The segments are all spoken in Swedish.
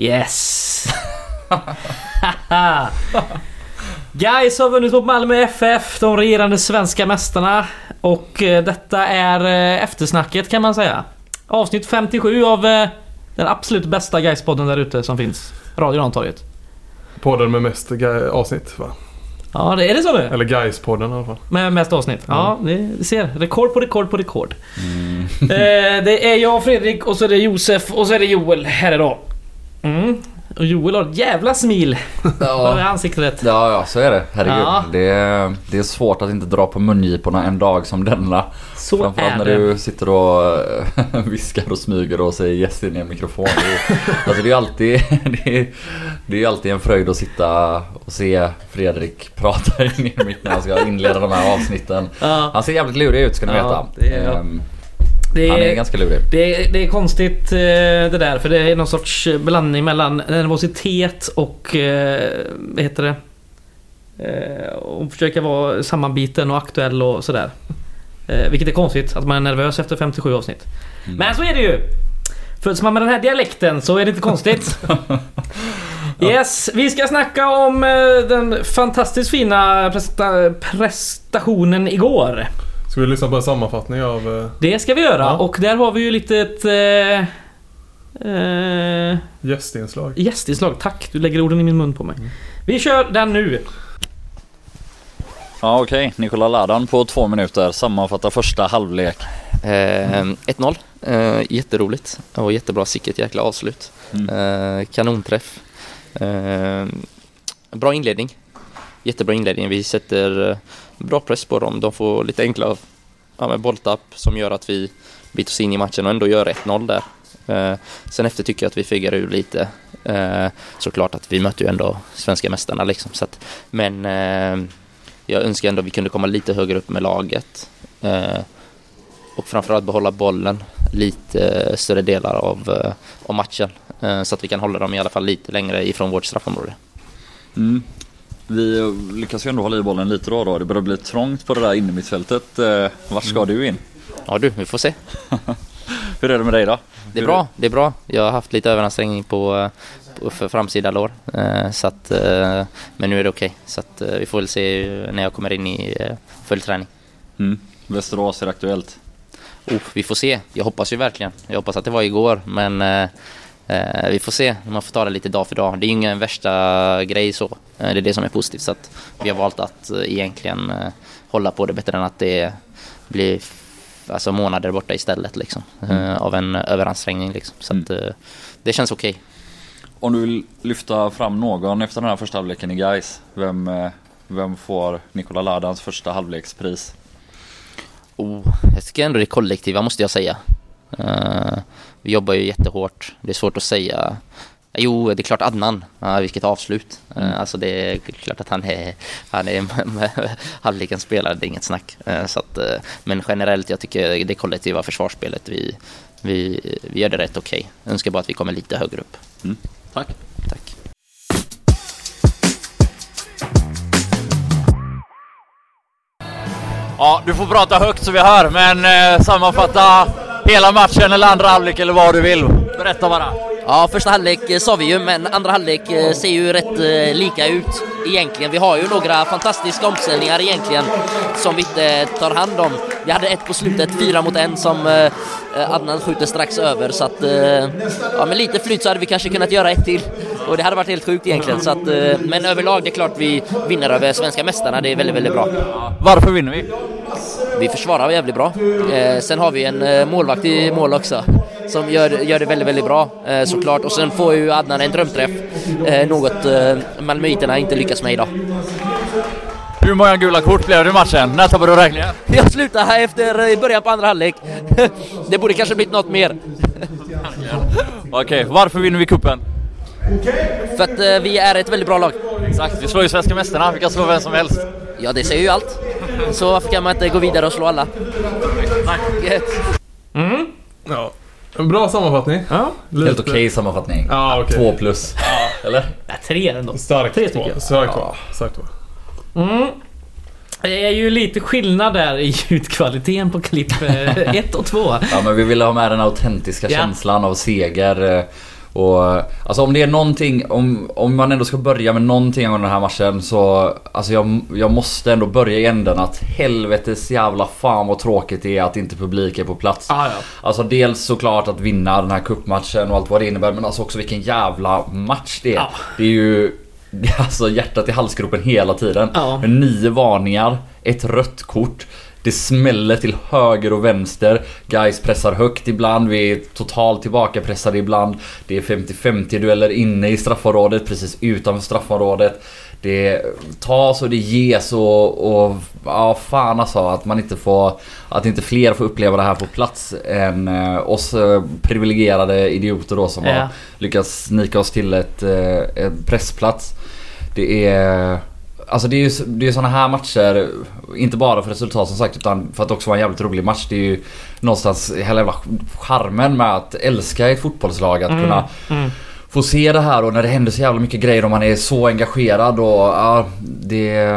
Yes! Guys har vunnit mot Malmö FF, de regerande svenska mästarna. Och eh, detta är eh, eftersnacket kan man säga. Avsnitt 57 av eh, den absolut bästa Gais-podden där ute som finns. Radio Rantorget. Podden med mest avsnitt va? Ja, det är det så nu? Eller Gais-podden i alla fall. Med mest avsnitt? Ja, det, det ser. Rekord på rekord på rekord. Eh, det är jag, Fredrik, och så är det Josef och så är det Joel här idag. Mm. Och Joel har ett jävla smil Ja, ansiktet. ja, ja så är det. Herregud. Ja. Det, är, det är svårt att inte dra på mungiporna en dag som denna. Så Framförallt är när det. du sitter och viskar och smyger och säger yes in i en mikrofon. Det är, alltså det är alltid, det är, det är alltid en fröjd att sitta och se Fredrik prata in i mitt när han ska inleda de här avsnitten. Ja. Han ser jävligt lurig ut ska ni veta. det är- Det han är är, ganska lurig. det, är, det är konstigt eh, det där för det är någon sorts blandning mellan nervositet och... eh, Vad heter det? Eh, Och försöka vara sammanbiten och aktuell och sådär. Vilket är konstigt att man är nervös efter 57 avsnitt. Men så är det ju! Föds man med den här dialekten så är det inte konstigt. Yes, vi ska snacka om den fantastiskt fina presta- prestationen igår. Ska vi lyssna på en sammanfattning av... eh, Det ska vi göra Ja. och där har vi ju lite ett... Eh, eh, gästinslag? gästinslag. Tack, du lägger orden i min mun på mig. Vi kör den nu. Ja okej, Nikola Ladan på två minuter sammanfattar första halvlek. Eh, 1-0. Eh, jätteroligt och jättebra. Sicket jäkla avslut. Mm. Eh, kanonträff. Eh, bra inledning. Jättebra inledning. Vi sätter eh, bra press på dem. De får lite enkla ja, bolltapp som gör att vi biter oss in i matchen och ändå gör 1-0 där. Eh, sen efter tycker jag att vi fegar ur lite. Eh, såklart att vi möter ju ändå svenska mästarna liksom. Så att, men eh, jag önskar ändå att vi kunde komma lite högre upp med laget. Eh, och framförallt behålla bollen lite större delar av, eh, av matchen. Eh, så att vi kan hålla dem i alla fall lite längre ifrån vårt straffområde. Mm. Vi lyckas ju ändå hålla i bollen lite då. då. Det börjar bli trångt på det där innermittfältet. Eh, Vart ska du in? Ja du, vi får se. Hur är det med dig då? Det är Hur- bra, det är bra. Jag har haft lite överansträngning på, eh, på för framsida lår. Eh, så att, men nu är det okej. Så att, vi får väl se när jag kommer in i full träning. Mm. Västerås är det aktuellt. Oh, vi får se. Jag hoppas ju verkligen. Jag hoppas att det var igår, men vi får se. Man får ta det lite dag för dag. Det är ju ingen värsta grej så. Eh, det är det som är positivt. Så att vi har valt att eh, egentligen eh, hålla på det bättre än att det blir alltså månader borta istället liksom. Eh, av en överansträngning liksom. Så att, eh, det känns okej. Om du vill lyfta fram någon efter den här första halvleken i Gais, vem, eh, vem får Nikola Ladans första halvlekspris? Oh, jag tycker ändå det kollektiva måste jag säga. Eh, vi jobbar ju jättehårt. Det är svårt att säga. Jo, det är klart Adnan. Ja, vilket avslut. Eh, alltså det är klart att han är, han är halvlekens spelare, det är inget snack. Eh, så att, men generellt, jag tycker det kollektiva försvarsspelet, vi, vi, vi gör det rätt okej. Jag önskar bara att vi kommer lite högre upp. Tack. Tack. Ja, du får prata högt så vi hör, men eh, sammanfatta hela matchen eller andra halvlek eller vad du vill. Berätta bara. Ja, första halvlek eh, sa vi ju, men andra halvlek eh, ser ju rätt eh, lika ut egentligen. Vi har ju några fantastiska omställningar egentligen som vi inte tar hand om. Vi hade ett på slutet, fyra mot en, som Adnan skjuter strax över. Så att, ja, med lite flyt så hade vi kanske kunnat göra ett till. Och det hade varit helt sjukt egentligen. Så att, men överlag, det är klart vi vinner över svenska mästarna. Det är väldigt, väldigt bra. Varför vinner vi? Vi försvarar jävligt bra. Sen har vi en målvakt i mål också som gör, gör det väldigt, väldigt bra eh, såklart. Och sen får ju Adnan en drömträff. Eh, något eh, malmöiterna inte lyckas med idag. Hur många gula kort blev det i matchen? När tappade du räkningen? Jag slutar här efter eh, början på andra halvlek. det borde kanske blivit något mer. Okej, varför vinner vi kuppen? För att eh, vi är ett väldigt bra lag. Exakt, vi slår ju svenska mästarna. Vi kan slå vem som helst. Ja, det säger ju allt. Så varför kan man inte gå vidare och slå alla? Tack. Gött. Ja. En bra sammanfattning. Ja, Lite- Helt okej sammanfattning. Ja, okej. Två plus. Eller? nej, tre ändå. Starkt Tre två. Starkt två. Starkt två. Mm. Det är ju lite skillnad där i ljudkvaliteten på klipp 1 och 2. Ja men vi ville ha med den autentiska Ja. känslan av seger. Och alltså om det är någonting, om, om man ändå ska börja med någonting av den här matchen så Alltså jag, jag måste ändå börja i änden att helvetes jävla fan vad tråkigt det är att inte publik är på plats. Ah, ja. Alltså dels såklart att vinna den här cupmatchen och allt vad det innebär men alltså också vilken jävla match det är. Ja. Det är ju alltså hjärtat i halsgropen hela tiden. Ja. Med nio varningar, ett rött kort. Det smäller till höger och vänster. Guys pressar högt ibland. Vi är totalt tillbakapressade ibland. Det är 50-50 dueller inne i straffområdet, precis utanför straffområdet. Det tas och det ges och, och ja fan alltså att man inte får Att inte fler får uppleva det här på plats än eh, oss eh, privilegierade idioter då som Ja. har lyckats snika oss till ett, eh, ett pressplats. Det är Alltså det är ju det är såna här matcher, inte bara för resultat som sagt utan för att också vara en jävligt rolig match. Det är ju någonstans hela jävla charmen med att älska ett fotbollslag. Att kunna Mm. få se det här och när det händer så jävla mycket grejer och man är så engagerad och ja, det...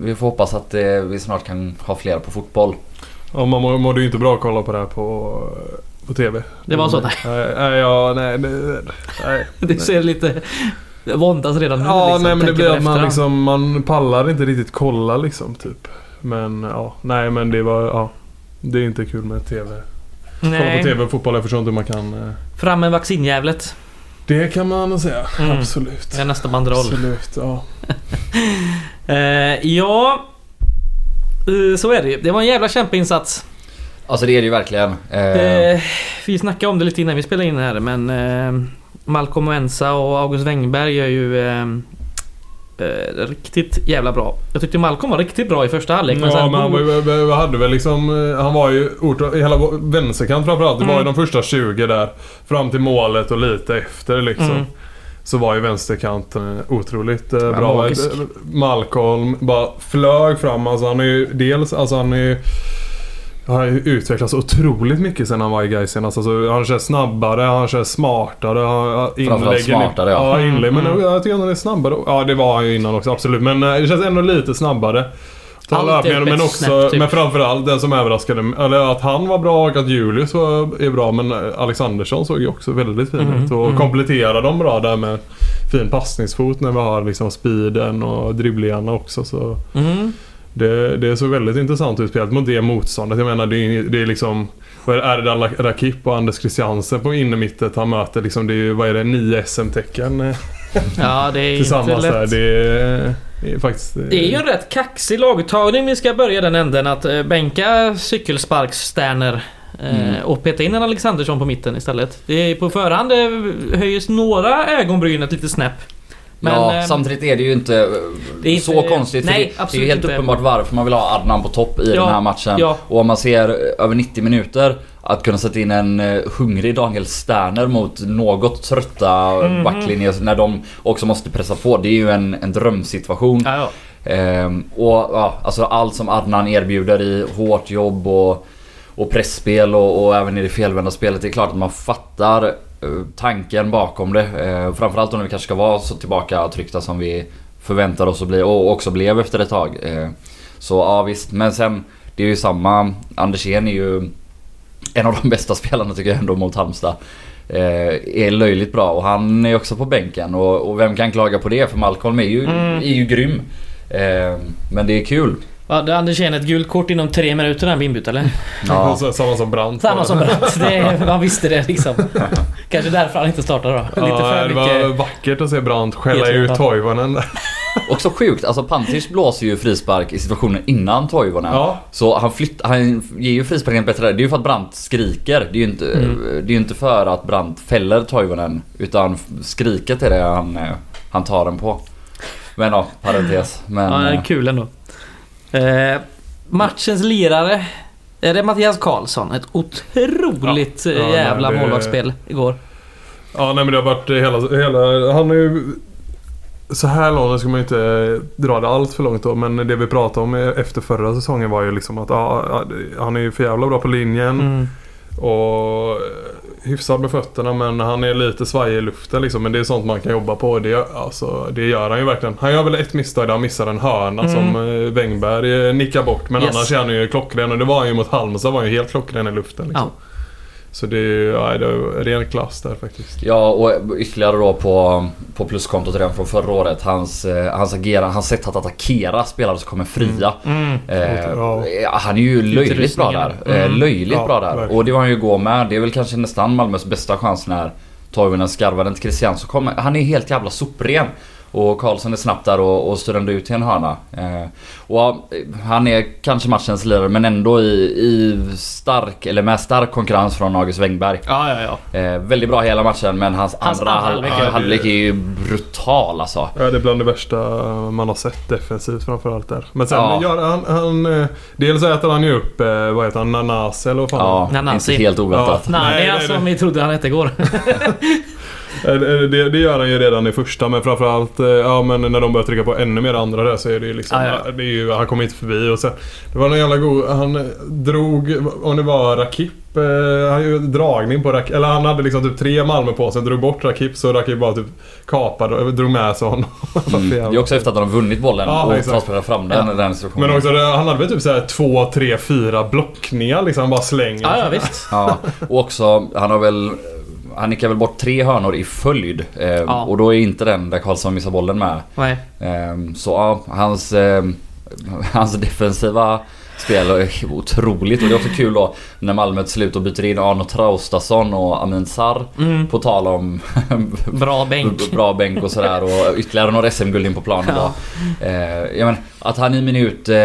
Vi får hoppas att eh, vi snart kan ha fler på fotboll. Ja, man mådde ju inte bra att kolla på det här på, på TV. Det var så? Nej. Nej, nej, ja, nej, nej, nej. Det ser lite våndas redan nu. Ja, liksom, nej men det blir att man liksom, man pallar inte riktigt kolla liksom typ. Men ja, nej men det var, ja. Det är inte kul med TV. Kolla Nej. på TV och fotboll, jag förstår inte hur man kan... eh, Fram med vaccinjävlet. Det kan man säga, Mm. absolut. Det är nästa banderoll. Absolut, ja. Eh, ja... eh, Så är det ju. Det var en jävla kämpeinsats. Alltså det är det ju verkligen. Eh, Eh, vi snackade om det lite innan vi spelade in här men eh, Malcolm Ensa och August Wengberg gör ju eh, eh, riktigt jävla bra. Jag tyckte Malcolm var riktigt bra i första halvlek. Ja sen men han var ju, hade väl liksom, eh, han var ju ort, hela vänsterkant framförallt. Det var ju Mm. de första 20 där. Fram till målet och lite efter liksom. Mm. Så var ju vänsterkanten otroligt eh, bra. magisk. Eh, Malcolm bara flög fram. Alltså han är ju dels, alltså han är ju han har ju utvecklats otroligt mycket sen han var i Gais senast. Alltså, han kör snabbare, han kör smartare. Han, inläggen, smartare, ja. ja. inlägg, men Mm. jag tycker han är snabbare. Ja det var han ju innan också absolut. Men eh, det känns ändå lite snabbare. Är löpningen, men också, snäpp, typ. men framförallt den som överraskade mig, eller att han var bra och att Julius var, är bra men Alexandersson såg ju också väldigt fin Mm, ut och mm. kompletterar dem bra där med fin passningsfot när vi har liksom speeden och dribblingarna också så Mm. Det, det såg väldigt intressant ut spelat mot det motståndet. Jag menar det är, det är liksom vad är det, Erdal Rakip och Anders Christiansen på innermittet han möter liksom det är ju, vad är det, nio SM-tecken eh, Ja det är inte tillsammans där. lätt. Det är, det är faktiskt... Det är ju en rätt kaxig laguttagning vi ska börja den änden att eh, bänka cykelsparksstjärnor eh, Mm. och peta in en Alexandersson på mitten istället. Det är på förhand höjs några ögonbryn ett litet snäpp. Men, ja, eh, samtidigt är det ju inte, eh, det är inte- så konstigt. Nej, det, det är ju helt inte. uppenbart varför man vill ha Adnan på topp i Ja, den här matchen. ja. Och om man ser över 90 minuter att kunna sätta in en eh, hungrig Daniel Sterner mot något trötta Mhm. backlinjer när de också måste pressa på. Det är ju en, en drömsituation. Ja. Ehm, och ja, alltså allt som Adnan erbjuder i hårt jobb och, och pressspel och, och även i det felvända spelet. Det är klart att man fattar eh, tanken bakom det. Uh, framförallt om vi kanske ska vara så tillbaka tryckta som vi förväntar oss att bli och också blev efter ett tag. Eh, så ja visst, men sen det är ju samma. Andersén är ju en av de bästa spelarna tycker jag ändå mot Halmstad. Eh, är löjligt bra och han är också på bänken och, och vem kan klaga på det? För Malcolm är ju, Mm. är ju grym. Eh, men det är kul. Va, det Anders Kjell ett gult kort inom tre minuter när han blir inbytt eller? Ja. Samma som Brandt. Samma som Brandt. Det, man visste det liksom. Kanske därför han inte startar då. Lite Ja, för det var mycket... vackert att se Brandt skälla ut. Toivonen där. Också sjukt, alltså Pantic blåser ju frispark i situationen innan Toivonen. Ja. Så han, flytt, han ger ju frisparken bättre där. Det är ju för att Brandt skriker. Det är ju inte, Mm. det är inte för att Brandt fäller Toivonen. Utan skriket är det han, eh, han tar den på. Men ja, parentes. Men, Ja, det eh, är kul ändå. Eh, matchens lirare. Är det Mattias Karlsson? Ett otroligt Ja. eh, Ja, jävla nej, det- målvaktsspel igår. Ja nej men det har varit hela, hela han är ju så här långt ska man ju inte dra det allt för långt då men det vi pratade om efter förra säsongen var ju liksom att ja, han är ju för jävla bra på linjen Mm. och hyfsad med fötterna men han är lite svajig i luften liksom men det är sånt man kan jobba på det, alltså, det gör han ju verkligen. Han gör väl ett misstag där han missar en hörna Mm. som eh, Wängberg eh, nickar bort men Yes. annars är han ju klockren och det var han ju mot Halmstad var han ju helt klockren i luften liksom. Ja. Så det är ju ja, det är ren klass där faktiskt. Ja och ytterligare då på, på pluskontot redan från förra året. Hans, eh, hans agerande, hans sätt att attackera spelare som kommer fria. Mm. Eh, Ja. han är ju löjligt bra där. Eh, Mm. löjligt Ja, bra där. verkligen. Och det var han ju gå med. Det är väl kanske nästan Malmös bästa chans när Toivonen skarvar den till Christian så kommer Han är helt jävla sopren. Och Karlsson är snabbt där och, och styr ändå ut till en hörna. Eh, och ja, han är kanske matchens lirare men ändå i, i stark, eller med stark konkurrens från August Wengberg. Ja, ja, ja. Eh, väldigt bra hela matchen men hans, Hans andra, halvlek, ja, halvlek är ju brutal alltså. Ja, det är bland det värsta man har sett defensivt framförallt där. Men sen Ja. gör han, han... eh, Dels äter han ju upp, eh, vad heter han, Nanasi eller vad fan Ja, Nanasi. inte helt oväntat. Ja. Nej, det är som vi trodde han hette igår. Eh, Det, det gör han ju redan i första men framförallt eh, ja, men när de börjar trycka på ännu mer andra där så är det ju liksom... Ja, ja. Det är ju, han kommer inte förbi och sen... Det var någon jävla god... Han eh, drog... Om det var Rakip. Eh, han gjorde dragning på Rakip. Eller han hade liksom typ tre Malmö på sig. Drog bort Rakip så Rakip bara typ kapade och drog med sig honom. Mm. Det är också efter att de har vunnit bollen Ja, och spelar fram den, Ja. den situationen. Men också han hade väl typ såhär två, tre, fyra blockningar liksom. Han bara slänger. Ja, ja visst. Ja, och också han har väl... Han nickar väl bort tre hörnor i följd. Eh, Ja. Och då är inte den där Karlsson missar bollen med. Nej. Eh, så ja, hans, eh, hans defensiva spel är otroligt. Och det är också kul då när Malmö till slut då byter in Arno Traustason och Amin Sarr. Mm. På tal om Bra bänk. bra bänk och sådär och ytterligare några SM-guld in på planen Ja. då. Eh, ja, men, att han i minut, eh,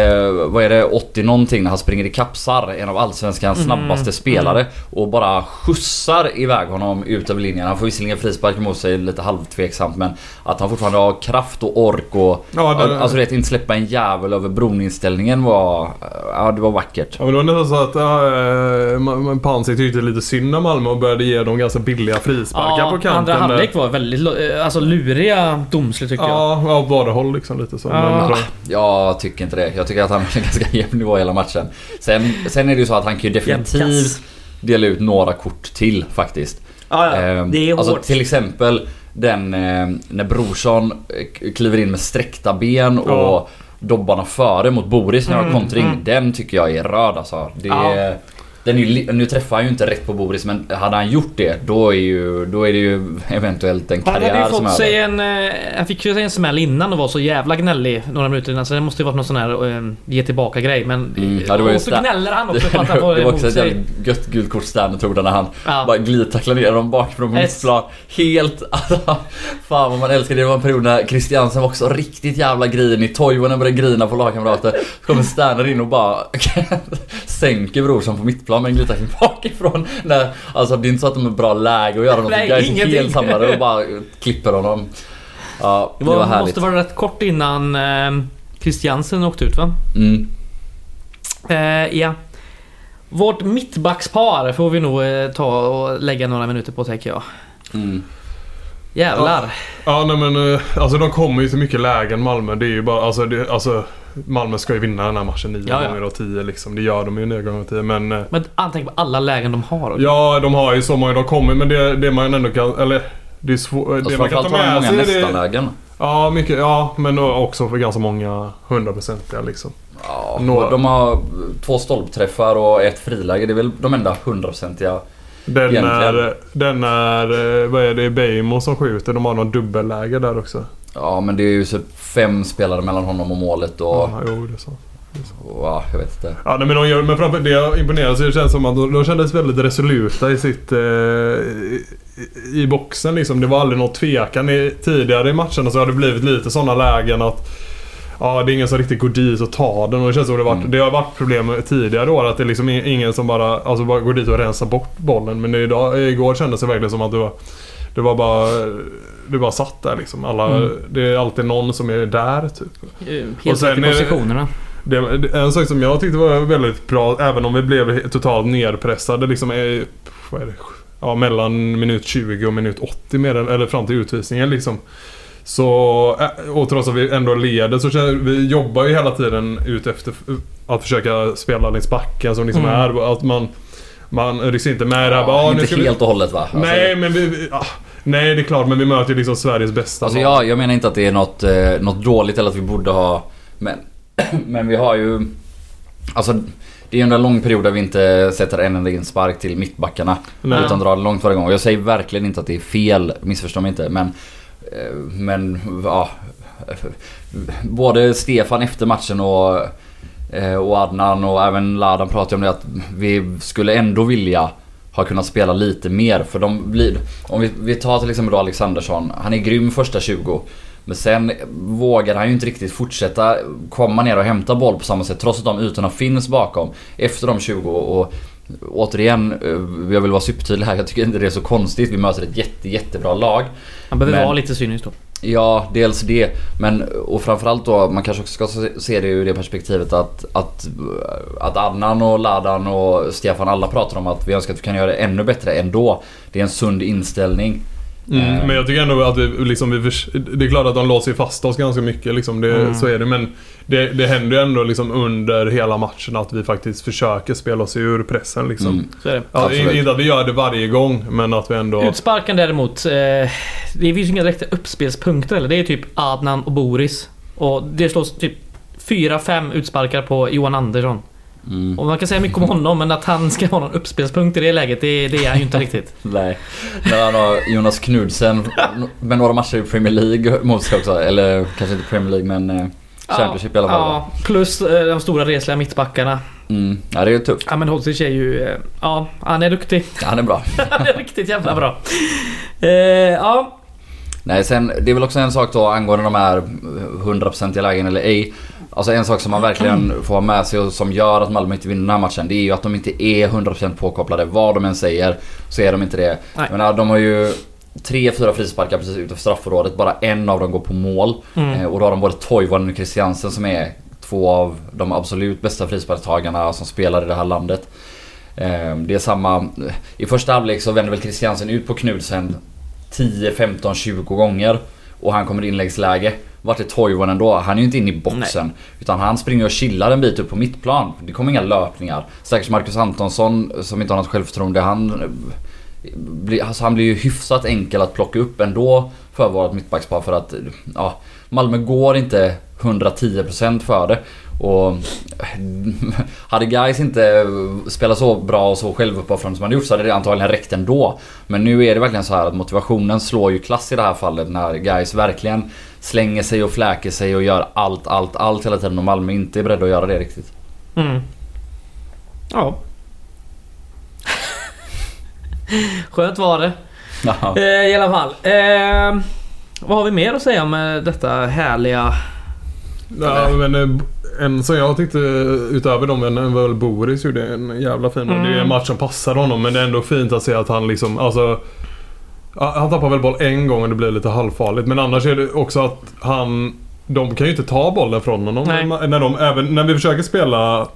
vad är det, 80 någonting när han springer i kapsar, en av allsvenskans Mm, snabbaste spelare och bara skjutsar iväg honom ut över linjen. Han får visserligen frispark emot sig, lite halvtveksamt men att han fortfarande har kraft och ork och Ja, det- alltså vet inte släppa en jävel över broninställningen var, ja det var vackert. Ja men det var nästan så att ja, eh, Pansic tyckte lite synd om Malmö och började ge dem ganska billiga frisparkar på kanten. andra halvlek var väldigt eh, alltså, luriga domslut tycker jag. Ja, ja, båda håll liksom lite så. Ja. Men, bra. Jag tycker inte det. Jag tycker att han en ganska jämn nivå hela matchen. Sen, sen är det ju så att han kan ju definitivt dela ut några kort till faktiskt. Ja, ja. Ehm, Det är alltså hårt. till exempel den eh, när Brorsson eh, kliver in med sträckta ben och dobbarna före mot Boris när jag har Mm, kontring. mm. Den tycker jag är röd alltså. Det Ja. Den ju, nu träffar han ju inte rätt på Boris men hade han gjort det då är, ju, då är det ju eventuellt en Han hade karriär ju fått sig en... eh, Han fick ju sig en smäll innan och var så jävla gnällig några minuter innan. Så det måste ju varit någon sån här eh, ge tillbaka grej. Men... Mm, ja, det och så gnäller han också Det, för att han det, får var också ett jävligt gött gult kort Sterner tog där när han Ja. bara glidtacklade ner dem bakifrån på mittplan. Helt... Alltså, fan vad man älskar det. Det var en period när Christiansen var också riktigt jävla grinig. Toivonen började grina på lagkamrater. Så kommer Sterner in och bara sänker Brorsson på mittplan med en glidtackling bakifrån. När, alltså det är inte så att de är bra läge att göra något. Nej, Guys är helt samlade och bara klipper honom. Ja, Det det var, var, härligt. måste vara rätt kort innan eh, Christiansen åkte ut va? Mm. Eh, ja. Vårt mittbackspar får vi nog eh, ta och lägga några minuter på tänker jag. Mm. Jävlar. Ja nej men eh, alltså de kommer ju till mycket lägen Malmö. Det är ju bara alltså, det, alltså Malmö ska ju vinna den här matchen nio Ja, ja. gånger av tio liksom. Det gör de ju nio gånger av tio men eh, Men antänk på alla lägen de har. Ja de har ju så många de kommer men det, det man ändå kan eller det är svårt. Det man kan framförallt ta har de med många sig det, nästa-lägen. Ja mycket, ja men också för ganska många hundraprocentiga liksom. Ja, Några. de har två stolpträffar och ett friläge. Det är väl de enda hundraprocentiga. Den är, den är, eh, vad är det, Beijmo som skjuter. De har någon dubbelläge där också. Ja men det är ju så fem spelare mellan honom och målet och... Ja, jo det är så. ja, jag vet inte. Ja, men de gör, men framför det jag imponeras det känns som att de, de kändes väldigt resoluta i sitt... Eh, i, i boxen liksom. Det var aldrig något tvekan. I, tidigare i matcherna så har det blivit lite sådana lägen att... Ja, det är ingen som riktigt går dit och tar den och det känns som det, varit, Mm. det har varit problem tidigare år att det är liksom ingen som bara, alltså bara går dit och rensar bort bollen. Men idag, igår kändes det verkligen som att det var... Det var bara... Det bara satt där liksom. Alla, Mm. Det är alltid någon som är där typ. Eh, Och Helt rätt i positionerna. Det, det- en sak som jag tyckte var väldigt bra, även om vi blev totalt nedpressade liksom är, vad är det, ja, mellan minut 20 och minut 80 mer, än- eller fram till utvisningen liksom. Så, och trots att vi ändå leder så känner, vi jobbar ju hela tiden ut efter att försöka spela längs backen som liksom Mm. är att man man rycks inte med. Ja, bara, "Ah, inte ska vi-" helt och hållet va? Alltså, Nej men vi, vi ah, Nej det är klart men vi möter ju liksom Sveriges bästa Alltså jag, jag menar inte att det är något, eh, något dåligt eller att vi borde ha... Men, men vi har ju... Alltså Det är under en lång period där vi inte sätter en enda inspark till mittbackarna. Nej. Utan drar det långt varje gång. Jag säger verkligen inte att det är fel, missförstå mig inte. Men, eh, men ja. Både Stefan efter matchen och, och Adnan och även Ladan pratade om det att vi skulle ändå vilja ha kunnat spela lite mer. För de blir... Om vi, vi tar till exempel då Alexandersson. Han är grym första 20. Men sen vågar han ju inte riktigt fortsätta komma ner och hämta boll på samma sätt trots att de ytorna finns bakom efter de 20 och återigen, eh, jag vill vara supertydlig här. Jag tycker inte det är så konstigt. Vi möter ett jätte, jättebra lag. Han behöver Men- vara lite cynisk då. Ja, dels det. Men och framförallt då, man kanske också ska se- det ur det perspektivet att, att, att Adnan och Ladan och Stefan alla pratar om att vi önskar att vi kan göra det ännu bättre ändå. Det är en sund inställning. Mm, Eh. men jag tycker ändå att vi, liksom, vi förs- Det är klart att de låser ju fast oss ganska mycket liksom. Det, Mm. Så är det. Men det, det händer ju ändå liksom under hela matchen att vi faktiskt försöker spela oss ur pressen liksom. Mm. Så är det. Ja, inte att vi gör det varje gång, men att vi ändå... Utsparken däremot. Eh, det finns ju inga direkta uppspelspunkter eller. Det är typ Adnan och Boris. Och det slås typ 4-5 utsparkar på Johan Andersson. Mm. Och man kan säga mycket om honom men att han ska ha någon uppspelspunkt i det läget, det, det är han ju inte riktigt. Nej. Men han har Jonas Knudsen med några matcher i Premier League mot sig också. Eller kanske inte Premier League men eh, Championship i alla fall. Ja, plus eh, de stora resliga mittbackarna. Mm. Ja, det är ju tufft. Ja men Hodzic är ju... eh, Ja, han är duktig. Han är bra. Han är riktigt jävla bra. Ja, Nej, sen det är väl också en sak då angående de här 100% lägen eller ej. Alltså en sak som man verkligen får ha med sig och som gör att Malmö inte vinner den här matchen. Det är ju att de inte är 100% påkopplade. Vad de än säger så är de inte det. Nej. Jag menar, de har ju tre, fyra frisparkar precis utanför straffområdet. Bara en av dem går på mål. Mm. Eh, och då har de både Toivonen och Christiansen som är två av de absolut bästa frisparkstagarna som spelar i det här landet. Eh, Det är samma... I första halvlek så vänder väl Christiansen ut på Knudsen 10, 15, 20 gånger. Och han kommer i inläggsläge. Vart är Toivonen då? Han är ju inte inne i boxen. Utan han springer och chillar en bit upp på mittplan. Det kommer inga löpningar. Stackars Marcus Antonsson som inte har något självförtroende. Han, alltså han blir ju hyfsat enkel att plocka upp ändå för vårt mittbackspar. För att ja, Malmö går inte 110% för det. Och hade guys inte spelat så bra och så självuppoffrande som man gjort så hade det antagligen räckt ändå. Men nu är det verkligen så här att motivationen slår ju klass i det här fallet när guys verkligen slänger sig och fläker sig och gör allt, allt, allt hela tiden och Malmö inte är beredda att göra det riktigt. Mm. Ja. Skönt var det. Ja. Eh, I alla fall. Eh, vad har vi mer att säga om eh, detta härliga... Ja, men eh, en som jag tyckte utöver dem en var väl Boris gjorde en jävla fin Mm. Det är en match som passar honom men det är ändå fint att se att han liksom, alltså Han tappar väl boll en gång och det blir lite halvfarligt men annars är det också att han De kan ju inte ta bollen från honom Nej. när, när de, även när vi försöker spela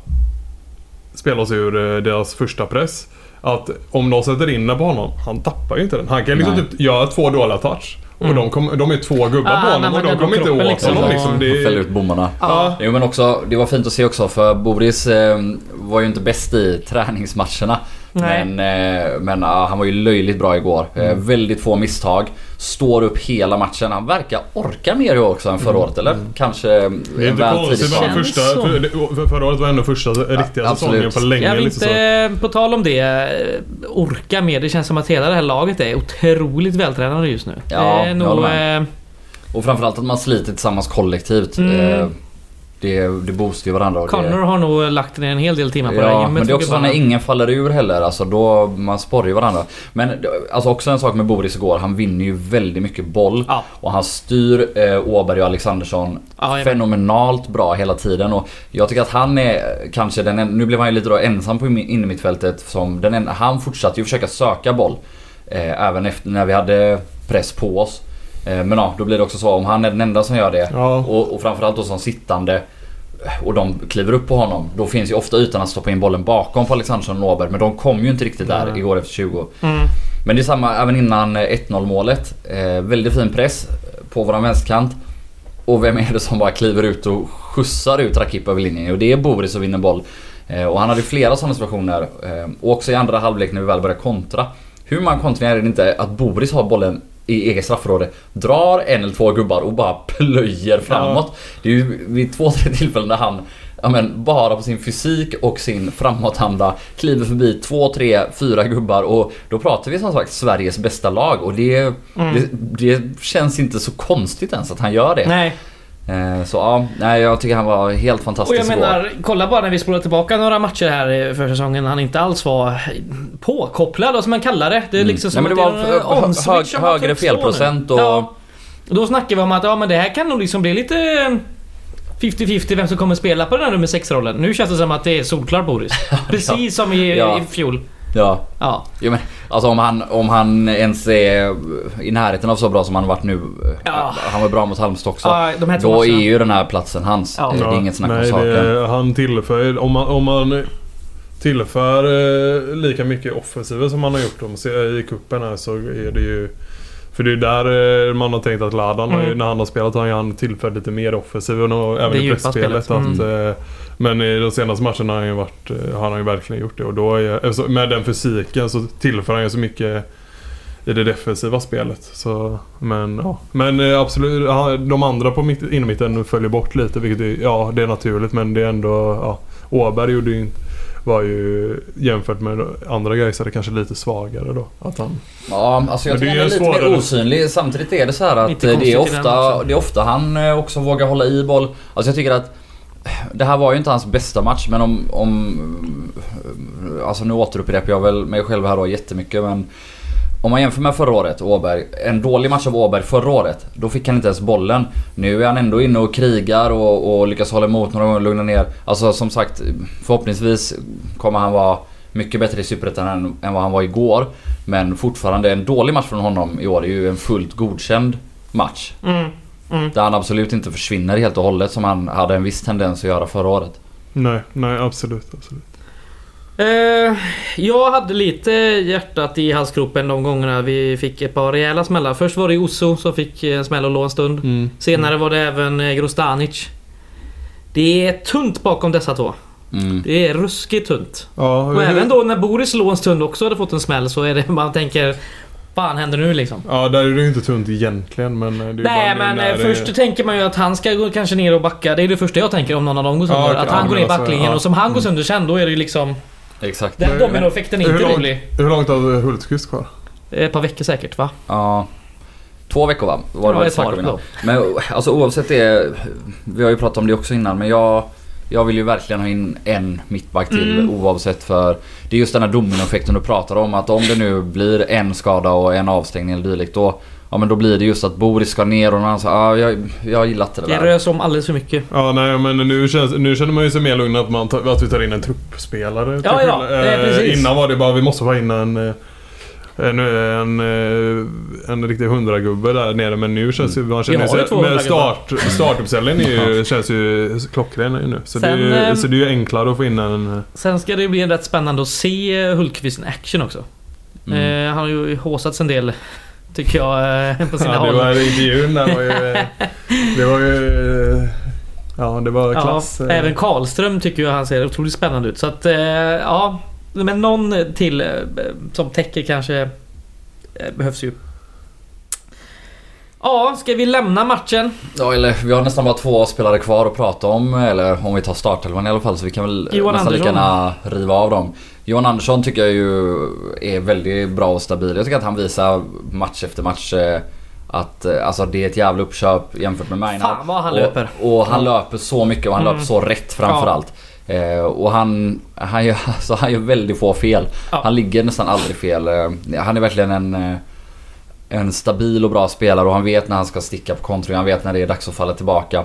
Spela oss ur eh, deras första press Att om de sätter in den på honom, han tappar ju inte den. Han kan liksom Nej. typ göra två dåliga touch. Och Mm. de, kom, de är två gubbar Ah, på honom och de kommer inte åt liksom, honom och- liksom. Det Och fäller ut bommarna. Ja. Jo men också, det var fint att se också för Boris eh, var ju inte bäst i träningsmatcherna. Nej. Men, eh, men ja, han var ju löjligt bra igår. Eh, Mm. väldigt få misstag. Står upp hela matchen. Han verkar orka mer i år också än förra året eller? Kanske Mm. Det är en inte konstigt. Känns första, för, förra året var ändå första riktiga absolut. säsongen på länge. Jag vill liksom, så. på tal om det, eh, orka mer. Det känns som att hela det här laget är otroligt vältränade just nu. Ja, det är jag nog... håller med. eh, Och framförallt att man sliter tillsammans kollektivt. Mm. Det, det boostar ju varandra. och det- Connor har nog lagt ner en hel del timmar på det här Ja, gymmet men det är också så när ingen faller ur heller. Alltså då, man sporrar ju varandra. Men alltså också en sak med Boris igår. Han vinner ju väldigt mycket boll. Ja. Och han styr eh, Åberg och Alexandersson Ja, fenomenalt bra hela tiden. Och jag tycker att han är kanske den en, Nu blev han ju lite då ensam på in- innermittfältet. Som den en, han fortsatte ju försöka söka boll. Eh, även efter när vi hade press på oss. Eh, men ja, då blir det också så om han är den enda som gör det. Ja. Och, och framförallt då som sittande och de kliver upp på honom. Då finns ju ofta ytan att stoppa in bollen bakom på Alexandersson och Åberg. Men de kom ju inte riktigt där Nej. igår efter 20. Mm. Men det är samma även innan eh, 1-0 målet. Eh, väldigt fin press på våran vänsterkant. Och vem är det som bara kliver ut och skjutsar ut Rakip över linjen? Jo det är Boris som vinner boll. Eh, och han hade flera sådana situationer. Eh, och också i andra halvlek när vi väl började kontra. Hur man kontrar är det inte att Boris har bollen i eget straffområde, drar en eller två gubbar och bara plöjer framåt. Det är ju vid två, tre tillfällen där han ja, men, bara på sin fysik och sin framåtanda kliver förbi två, tre, fyra gubbar och då pratar vi som sagt Sveriges bästa lag och det, det, det känns inte så konstigt ens att han gör det. Nej, så ja, nej, jag tycker han var helt och fantastisk jag menar, kolla bara när vi spolar tillbaka några matcher här i försäsongen. Han inte alls var påkopplad, vad som man kallar det. Det är liksom Mm. Nej, som men att det det var en hög- högre felprocent och- Ja. Och Då snackar vi om att ja, men det här kan nog liksom bli lite 50-50 vem som kommer spela på den här nummer 6-rollen. Nu känns det som att det är solklart Boris. Precis som i, Ja. i fjol. Ja, Ja. Jo, men, alltså om han, om han ens är i närheten av så bra som han varit nu. Ja. Han var bra mot Halmstad också. Ja, de här två då är ju den här platsen hans. Ja. Det är inget snack om nej, saken. det, han tillför... Om man, om man tillför eh, lika mycket offensiva som han har gjort om, i kuppen här så är det ju... För det är där eh, man har tänkt att Ladan, har Mm. när han har spelat har han tillfört lite mer offensiv och även Det i pressspelet. spelet. Att, eh, men i de senaste matcherna har han ju, varit, eh, har han ju verkligen gjort det. Och då är, alltså, med den fysiken så tillför han ju så mycket i det defensiva spelet. Så, men ja. Men absolut, de andra på mitt, innermitten följer bort lite. Vilket är, ja, det är naturligt men det är ändå... Ja, Åberg gjorde ju inte... Var ju jämfört med andra Gaisare kanske lite svagare då. Att han... Ja, alltså jag Men det tycker är han är lite svårare. mer osynlig. Samtidigt är det så här att det är, ofta, det är ofta han eh, också vågar hålla i boll. Alltså jag tycker att det här var ju inte hans bästa match men om... om alltså nu återupprepar jag väl mig själv här då jättemycket men... Om man jämför med förra året, Åberg. En dålig match av Åberg förra året. Då fick han inte ens bollen. Nu är han ändå inne och krigar och, och lyckas hålla emot några gånger och lugna ner. Alltså som sagt, förhoppningsvis kommer han vara mycket bättre i Superettan än, än vad han var igår. Men fortfarande en dålig match från honom i år är ju en fullt godkänd match. Mm. Mm. Där han absolut inte försvinner helt och hållet som han hade en viss tendens att göra förra året. Nej, nej absolut. absolut. Eh, jag hade lite hjärtat i halsgropen de gångerna vi fick ett par rejäla smällar. Först var det Osso som fick en smäll och låg en stund. Mm. Senare var det även eh, Grostanic. Det är tunt bakom dessa två. Mm. Det är ruskigt tunt. Ja, Och även då när Boris låg en stund också hade fått en smäll så är det man tänker... Fan händer nu liksom? Ja, där är det ju inte tunt egentligen men... eh, är Nej men eh, först tänker man ju att han ska gå kanske ner och backa. Det är det första jag tänker om någon av dem går sönder. Ja, okej, att han ja, går ner i alltså, backlinjen ja. och som han går sönder sen då är det ju liksom... Exakt. Den dominoeffekten är hur inte långt- rolig. Hur långt har Hultqvist kvar? Ett par veckor säkert va? Ja. Två veckor va? Var det Ja, ett par, då. Men alltså oavsett det. Vi har ju pratat om det också innan men jag... Jag vill ju verkligen ha in en mittback till Mm. oavsett för Det är just den här dominoeffekten du pratar om att om det nu blir en skada och en avstängning eller dylikt då Ja men då blir det just att Boris ska ner och någon annan säger ah, jag, jag gillar inte det Det där. rös om alldeles för mycket. Ja, nej men nu, känns, nu känner man ju sig mer lugn att, man tar, att vi tar in en truppspelare. Ja, ja, det är eh. Innan var det bara vi måste få in en... eh, En, en, eh, en riktig hundragubbe där nere men nu känns ju... Man känner sig, med start, startuppställningen är ju, känns ju klockren nu. Så, det är, Sen, ju, ehm, så det är ju enklare att få in en... eh, Sen ska det ju bli rätt spännande att se eh, Hultqvist action också. Mm. Eh, han har ju håsats en del. Tycker jag eh, på sina Ja, det håll. var intervjun där var ju... Det var ju... Ja, det var Ja, klass. eh. även Karlström tycker jag han ser otroligt spännande ut. Så att, eh, ja. Men någon till som täcker kanske eh, behövs ju. Ja, ska vi lämna matchen? Ja eller vi har nästan bara två spelare kvar att prata om eller om vi tar startelvan i alla fall så vi kan väl Johan nästan lika Andersson. gärna riva av dem. Johan Andersson tycker jag ju är väldigt bra och stabil. Jag tycker att han visar match efter match eh, att eh, alltså det är ett jävla uppköp jämfört med Maynard. Fan vad han och, löper. Och han löper så mycket och han Mm. löper så rätt framförallt. Eh, och han, han, gör, alltså, han gör väldigt få fel. Ja. Han ligger nästan aldrig fel. Eh, han är verkligen en, en stabil och bra spelare och han vet när han ska sticka på kontring. Han vet när det är dags att falla tillbaka.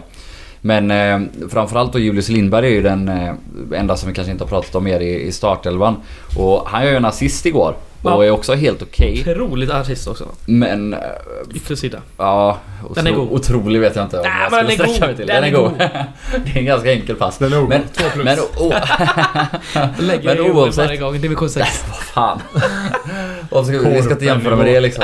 Men eh, framförallt då Julius Lindberg är ju den eh, enda som vi kanske inte har pratat om mer i, i startelvan. Och han gör ju en assist igår. Och Ja. är också helt okej. Otroligt artist också. Men... eh, Yttre sida. Ja, Den är otro- god. Otrolig vet jag inte om Nej, jag men skulle den är sträcka god. mig till. Den Den, är god. det är en ganska enkel pass. Den är god. Men, Två plus. men, o- Lägger Men men oavsett. varje gång. Division 6. vad fan. Och vi ska inte jämföra med det liksom.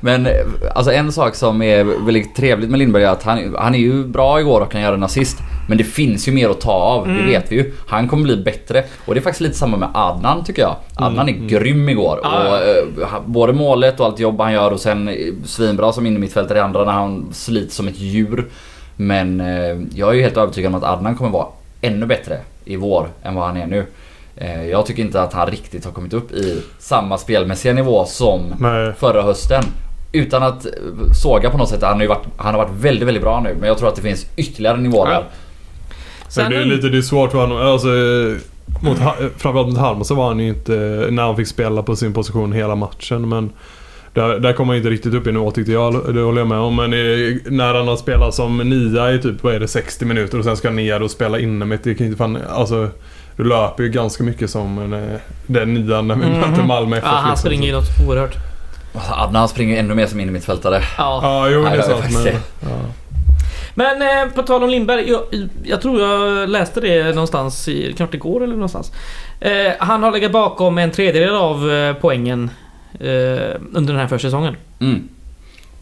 Men alltså en sak som är väldigt trevligt med Lindberg är att han, han är ju bra igår och kan göra en assist. Men det finns ju mer att ta av, Mm. det vet vi ju. Han kommer bli bättre. Och det är faktiskt lite samma med Adnan tycker jag. Adnan är grym igår. Mm, Ja, Och, han- både målet och allt jobb han gör och sen svinbra som innermittfältare i andra när han sliter som ett djur. Men eh, jag är ju helt övertygad om att Adnan kommer vara ännu bättre i vår än vad han är nu. Eh, Jag tycker inte att han riktigt har kommit upp i samma spelmässiga nivå som Nej. förra hösten. Utan att eh, såga på något sätt. Han har, ju varit, han har varit väldigt, väldigt bra nu. Men jag tror att det finns ytterligare nivåer Ja. Men det är lite det är svårt för honom. Alltså, mot, framförallt mot Halmstad var han ju inte när han fick spela på sin position hela matchen. Men där, där kom han inte riktigt upp i nivå tyckte jag. Det håller jag med om. Men när han har spelat som nia i typ vad är det, 60 minuter och sen ska ner och spela inne mitt. Det kan inte fan... Alltså, du löper ju ganska mycket som en, eh, den nian när vi Mhm. möter Malmö FF. Ja, han liksom. springer ju något oerhört. Adnan springer ännu mer som innermittfältare. Ja. Ja, jo Nej, det är sant. Men, ja. Men eh, på tal om Lindberg. Jag, jag tror jag läste det någonstans, i, kanske igår eller någonstans. Eh, han har legat bakom en tredjedel av eh, poängen under den här försäsongen. Mm.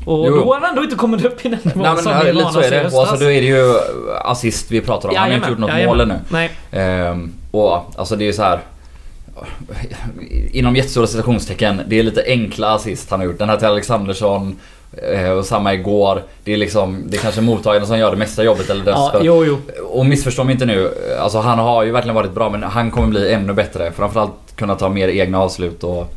Och Jo. då har han ändå inte kommit upp i den nivån Nej men som vi lite så är det. Och alltså, då är det ju assist vi pratar om. Han har ju inte gjort något Jajamän, mål ännu. Nej. Ehm, och alltså det är ju så här. Inom jättestora citationstecken. Det är lite enkla assist han har gjort. Den här till Alexandersson. eh, Och samma igår. Det är liksom, det är kanske mottagaren som gör det mesta jobbet eller Ja, jo, jo. Och missförstå mig inte nu. Alltså han har ju verkligen varit bra men han kommer bli ännu bättre. Framförallt kunna ta mer egna avslut och...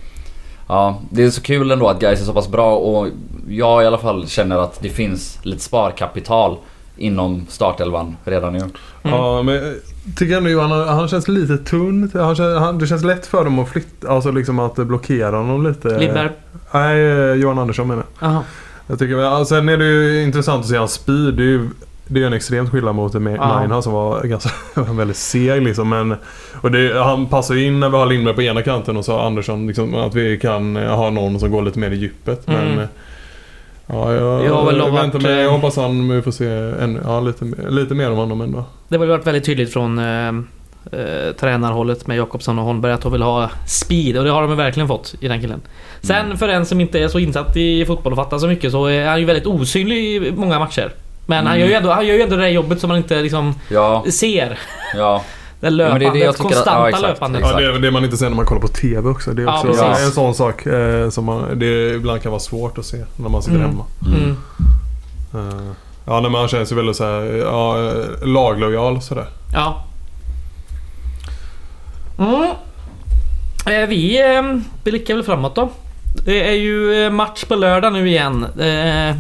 Ja, det är så kul ändå att guys är så pass bra och jag i alla fall känner att det finns lite sparkapital inom startelvan redan nu. Ja, men jag tycker ändå Johan, han, han känns lite tunn. Han, känns- han, det känns lätt för dem att flytta, alltså liksom att blockera honom lite. Lindberg. Nej, eh, Johan Andersson menar jag. Jag. Tycker, ja, sen är det ju intressant att se hans speed. Det är ju det är en extremt skillnad mot. Minehouse som var ganska väldigt seg liksom. Men, och det, han passar ju in när vi har Lindberg på ena kanten och så Andersson liksom, att vi kan eh, ha någon som går lite mer i djupet. Mm. Men, Ja, jag, Jag väl jag, väntar med, jag hoppas han vi får se ännu, ja, lite, mer- lite mer om honom ändå. Det har väl varit väldigt tydligt från eh, eh, tränarhållet med Jakobsson och Holmberg att de vill ha speed och det har de verkligen fått i den killen. Sen Mm. för en som inte är så insatt i fotboll och fattar så mycket så är han ju väldigt osynlig i många matcher. Men han, Mm. gör ju ändå, han gör ju ändå det där jobbet som man inte liksom Ja, ser. ja. Det men det är det löpandet, jag tycker att- konstanta ja, exakt, löpandet. exakt. Ja, det det man inte ser när man kollar på TV också. Det är Ja, också precis. en sån sak eh, som man, det ibland kan vara svårt att se när man sitter Mm. hemma. Mm. Eh, ja, när man känner sig väldigt såhär, ja, eh, laglojal sådär. Ja. Mm. Eh, vi eh, blickar väl framåt då. Det är ju eh, match på lördag nu igen. Eh,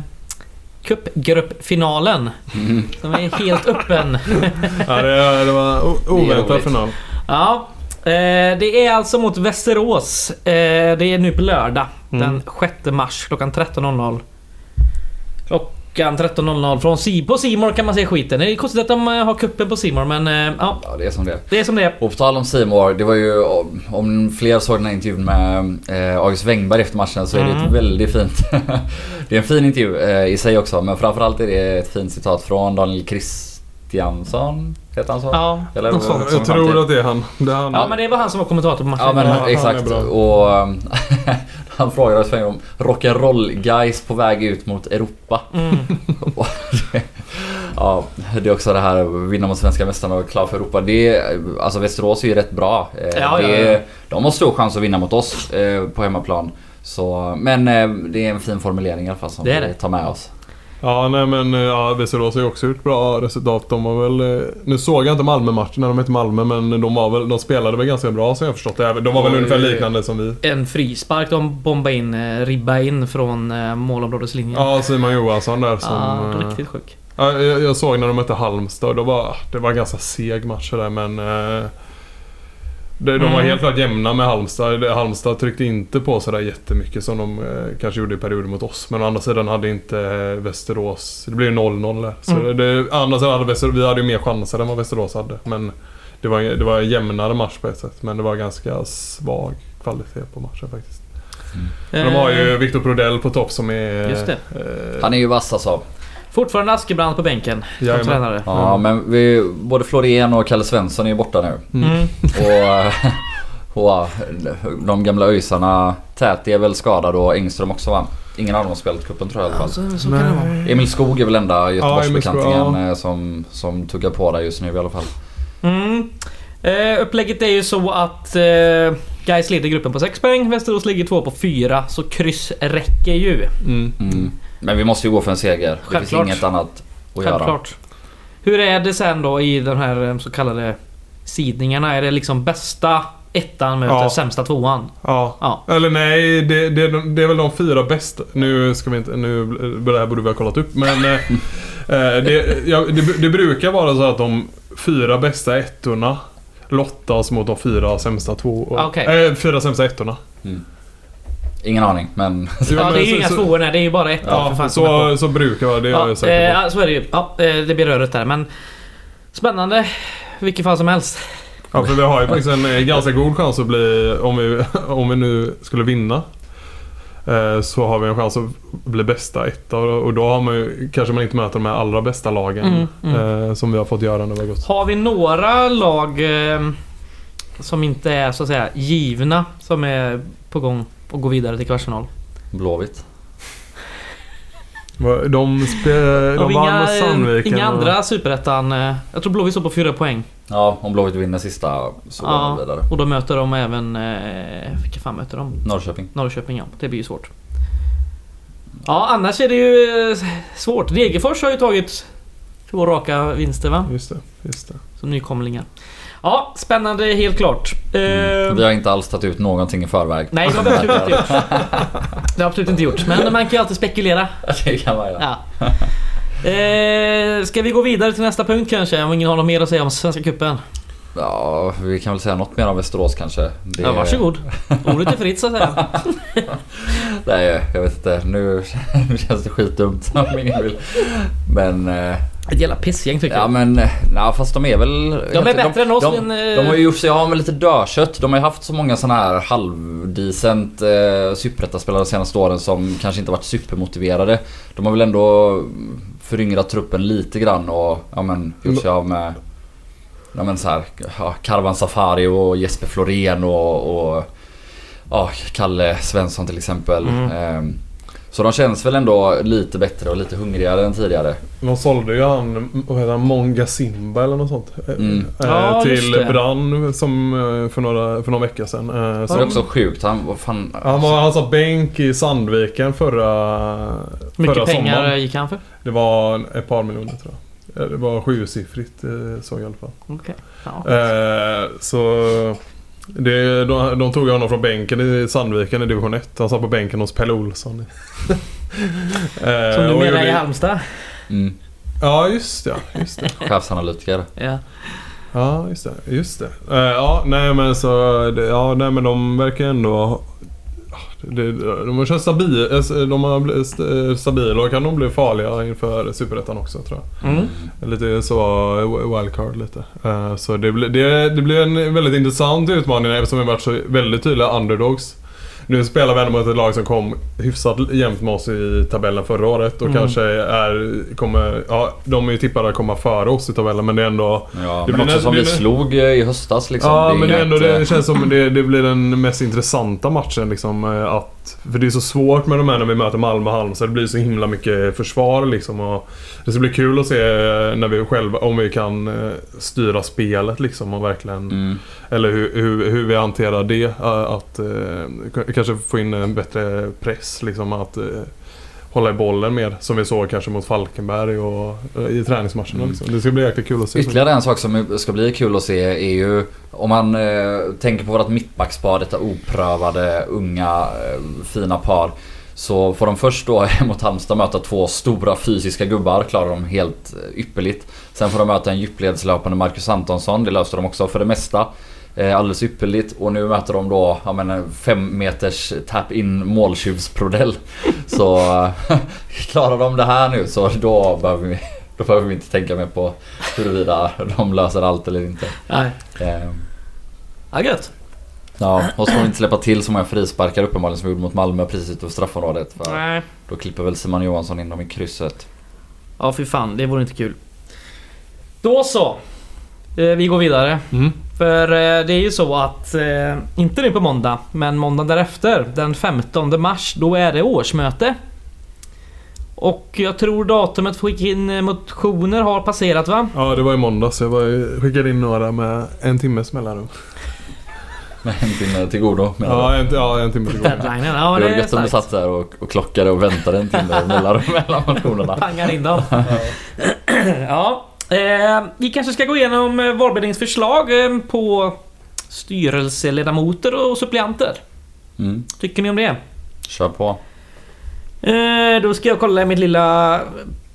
Cupgruppfinalen. Mm. Som är helt öppen. Ja, det, det var oväntad final. Ja. Eh, det är alltså mot Västerås. Eh, det är nu på lördag. Mm. Den 6 mars klockan 13.00. Klockan 13.00 från si på Simor kan man se skiten. Det är konstigt att de eh, har kuppen på Simor men eh, ja, ja, det är som det det är som det är. Och på tal om Simor, det var ju om- fler såg den här intervjun med eh, August Wengberg efter matchen så är det Mm. ett väldigt fint... det är en fin intervju eh, i sig också men framförallt är det ett fint citat från Daniel Kristiansson. Heter han så? Ja, Eller- något sånt. Jag tror att det är han. Det är han. Ja men det var han som var kommentator på matchen. Ja men Ja, han är exakt. bra. Och han frågade oss om rock'n'roll guys på väg ut mot Europa. Mm. Det- ja, det är också det här vinna mot svenska mästarna och klar för Europa. Det alltså Västerås är ju rätt bra. Eh, Ja, det ja, ja. De har stor chans att vinna mot oss eh, på hemmaplan. Så, men eh, det är en fin formulering i alla fall som Det är vi det. tar med oss. Ja, nej men eh, ja, Västerås har ju också gjort bra resultat. De har väl... eh, Nu såg jag inte Malmö-matchen när de hette Malmö, men de, var väl, de spelade väl ganska bra som jag förstått det. De var väl ungefär liknande som vi. En frispark de bombade in, eh, ribba in från målområdeslinjen. Ja, Simon Johansson där som... Ja, riktigt sjuk. Ja, jag, jag såg när de mötte Halmstad då var, det var en ganska seg match där men... De, de var Mm. helt klart jämna med Halmstad. Halmstad tryckte inte på sådär jättemycket som de eh, kanske gjorde i perioder mot oss. Men å andra sidan hade inte eh, Västerås... Det blev ju 0-0 där. Så Mm. det, å andra sidan hade Västerås, vi hade ju mer chanser än vad Västerås hade. Men det var, det var en jämnare match på ett sätt. Men det var ganska svag kvalitet på matchen faktiskt. Men de har ju Eh, Viktor Prodell på topp som är... Just det. Eh, Han är ju vass alltså. Fortfarande Askebrand på bänken som Jajamän. tränare. Ja, men vi, både Florén och Kalle Svensson är borta nu. Mm. Och, och de gamla öjsarna Täti är väl skadad och Engström också va? Ingen av dem har spelat cupen tror jag i alla fall. Så, så kan det vara. Emil Skog är väl enda Göteborgsbekantingen eh, som, som tuggar på där just nu i alla fall. Mm. Eh, upplägget är ju så att eh, Gais leder gruppen på 6 poäng, Västerås ligger två på 4, så kryss räcker ju. mm. Mm. Men vi måste ju gå för en seger. Det finns Självklart. inget annat att göra. Självklart. Hur är det sen då i de här eh, så kallade sidningarna? Är det liksom bästa ettan möter Ja. sämsta tvåan? Ja. Ja. Eller nej, det, det, det är väl de fyra bästa. Nu ska vi inte... Nu, det här borde vi ha kollat upp. Men eh, eh, det, ja, det, det brukar vara så att de fyra bästa ettorna lottas mot de fyra sämsta två... Okej. eh, fyra sämsta ettorna. Ingen aning men... Ja, det är ju inga tvåor nej, det är ju bara för Ja, fan är på. så, så brukar det vara. Det är jag Ja, säker på. eh, ja, så är det ju. Ja, eh, det blir rörigt där men Spännande. Vilket fall som helst. Ja, för vi har ju faktiskt en eh, ganska god chans att bli... Om vi, om vi nu skulle vinna. eh, Så har vi en chans att bli bästa etta och då har man ju, kanske man inte möter de här allra bästa lagen. Mm, mm. Som vi har fått göra när vi har gått. Har vi några lag som inte är så att säga givna som är på gång att gå vidare till kvartsfinal? Blåvitt. De, spe, de vann inga, mot Sandviken. inga och- andra superettan? eh, Jag tror Blåvitt står på fyra poäng. Ja, om Blåvitt vinner sista så går de Ja, vidare. och då möter de även... Eh, vilka fan möter de? Norrköping. Norrköping ja. Det blir ju svårt. Ja, annars är det ju eh, svårt. Degerfors har ju tagit två raka vinster va? Just det, just det. Som nykomlingar. Ja, spännande helt klart. Eh, Vi har inte alls tagit ut någonting i förväg. Nej, det har vi absolut inte gjort. Det har absolut inte gjort. Men man kan ju alltid spekulera. det kan man. Ja. Eh, ska vi gå vidare till nästa punkt kanske? Om ingen har något mer att säga om Svenska Cupen? Ja, vi kan väl säga något mer om Västerås kanske. Det... Ja, varsågod. Ordet är fritt så att säga. Nej, jag vet inte. Nu nu känns det skitdumt om ingen vill. Men... eh, Ett jävla pissgäng tycker Ja jag. men, eh, nej, fast de är väl... De är bättre än oss, de, men, eh, de har ju gjort sig av med lite dödkött. De har ju haft så många såna här halvdecent eh, superettaspelare de senaste åren som kanske inte varit supermotiverade. De har väl ändå föryngrat truppen lite grann och ja, men, gjort sig av med ja, men så här, ja, Karvan Safari och Jesper Florén och, och ja, Kalle Svensson till exempel. Mm. Ehm, så de känns väl ändå lite bättre och lite hungrigare än tidigare. De sålde ju han, vad heter han, Monga Simba eller något sånt. eh, Mm. eh, Ja, till. Brann som eh, för några, för någon vecka sedan. Så så det är också sjukt. Han, vad fan, Han, var, han satt bänk i Sandviken förra, Hur mycket förra pengar sommaren. gick han för? Det var ett par miljoner tror jag. Det var sjusiffrigt såg jag i alla fall. Okej. Ja. Eh, så det, de, de tog honom från bänken i Sandviken i division 1. Han satt på bänken hos Pelle Olsson. Eh, Som du menar gjorde- i Halmstad? mm, Ja just det, just det. chefsanalytiker. Ja. Ja, just det. Just det. Eh, ja, nej men så... Ja, nej men de verkar ändå... Det, de har kört stabil, eh, de har st- stabila och kan nog bli farliga inför Superettan också tror jag. Mm. Lite så eh, wildcard lite. Eh, Så det blir, det, det blir en väldigt intressant utmaning eftersom vi varit så väldigt tydliga underdogs. Nu spelar vi ändå mot ett lag som kom hyfsat jämnt med oss i tabellen förra året och Mm. kanske är... Kommer, ja, de är ju tippade att komma före oss i tabellen men det är ändå... Ja, Det men också nä- som det vi slog eh, i höstas liksom. Ja är men det, är ändå, inget, eh, det känns som det, det blir den mest intressanta matchen liksom. eh, Att, för det är så svårt med de här när vi möter Malmö och Halmstad. Det blir så himla mycket försvar liksom. Och det ska bli kul att se eh, när vi själva, om vi kan eh, styra spelet liksom och verkligen Mm. Eller hur, hur, hur vi hanterar det. eh, Att k- kanske få in en bättre press liksom. Att hålla i bollen mer. Som vi såg kanske mot Falkenberg och eh, i träningsmatcherna. Mm. Liksom. Det ska bli jäkligt kul att se. Ytterligare en sak som ska bli kul att se är ju om man eh, tänker på vårt mittbackspar, detta oprövade, unga, eh, fina par. Så får de först då mot Halmstad möta två stora fysiska gubbar, klarar de helt eh, ypperligt. Sen får de möta en djupledslöpande Marcus Antonsson, det löste de också för det mesta. Eh, alldeles ypperligt och nu möter de då, jag menar, fem meters tap-in måltjuvsprodell. Så eh, klarar de det här nu så då behöver vi, då behöver vi inte tänka mer på huruvida de löser allt eller inte. Nej. Eh, Ja, gött. ja, och så får vi inte släppa till så många frisparkar uppenbarligen som vi gjorde mot Malmö precis utanför straffområdet. För Nej. då klipper väl Simon Johansson in dem i krysset. Ja, fy fan. Det vore inte kul. Då så. Eh, Vi går vidare. Mm. För eh, det är ju så att, eh, inte nu på måndag, men måndag därefter, den 15 mars, då är det årsmöte. Och jag tror datumet för att skicka in eh, motioner har passerat va? Ja, det var i måndags. Jag var, skickade in några med en timmes mellanrum. Med en timme till godo Ja, en, ja, en timme till godo. Deadlinen, ja du? det Det var gött om du satt där och, och klockade och väntade en timme mellan, mellan motionerna. Pangar in dem. ja, Eh, vi kanske ska gå igenom eh, valberedningens förslag eh, på styrelseledamoter och suppleanter. Mm. Tycker ni om det? Kör på. Eh, då ska jag kolla i mitt lilla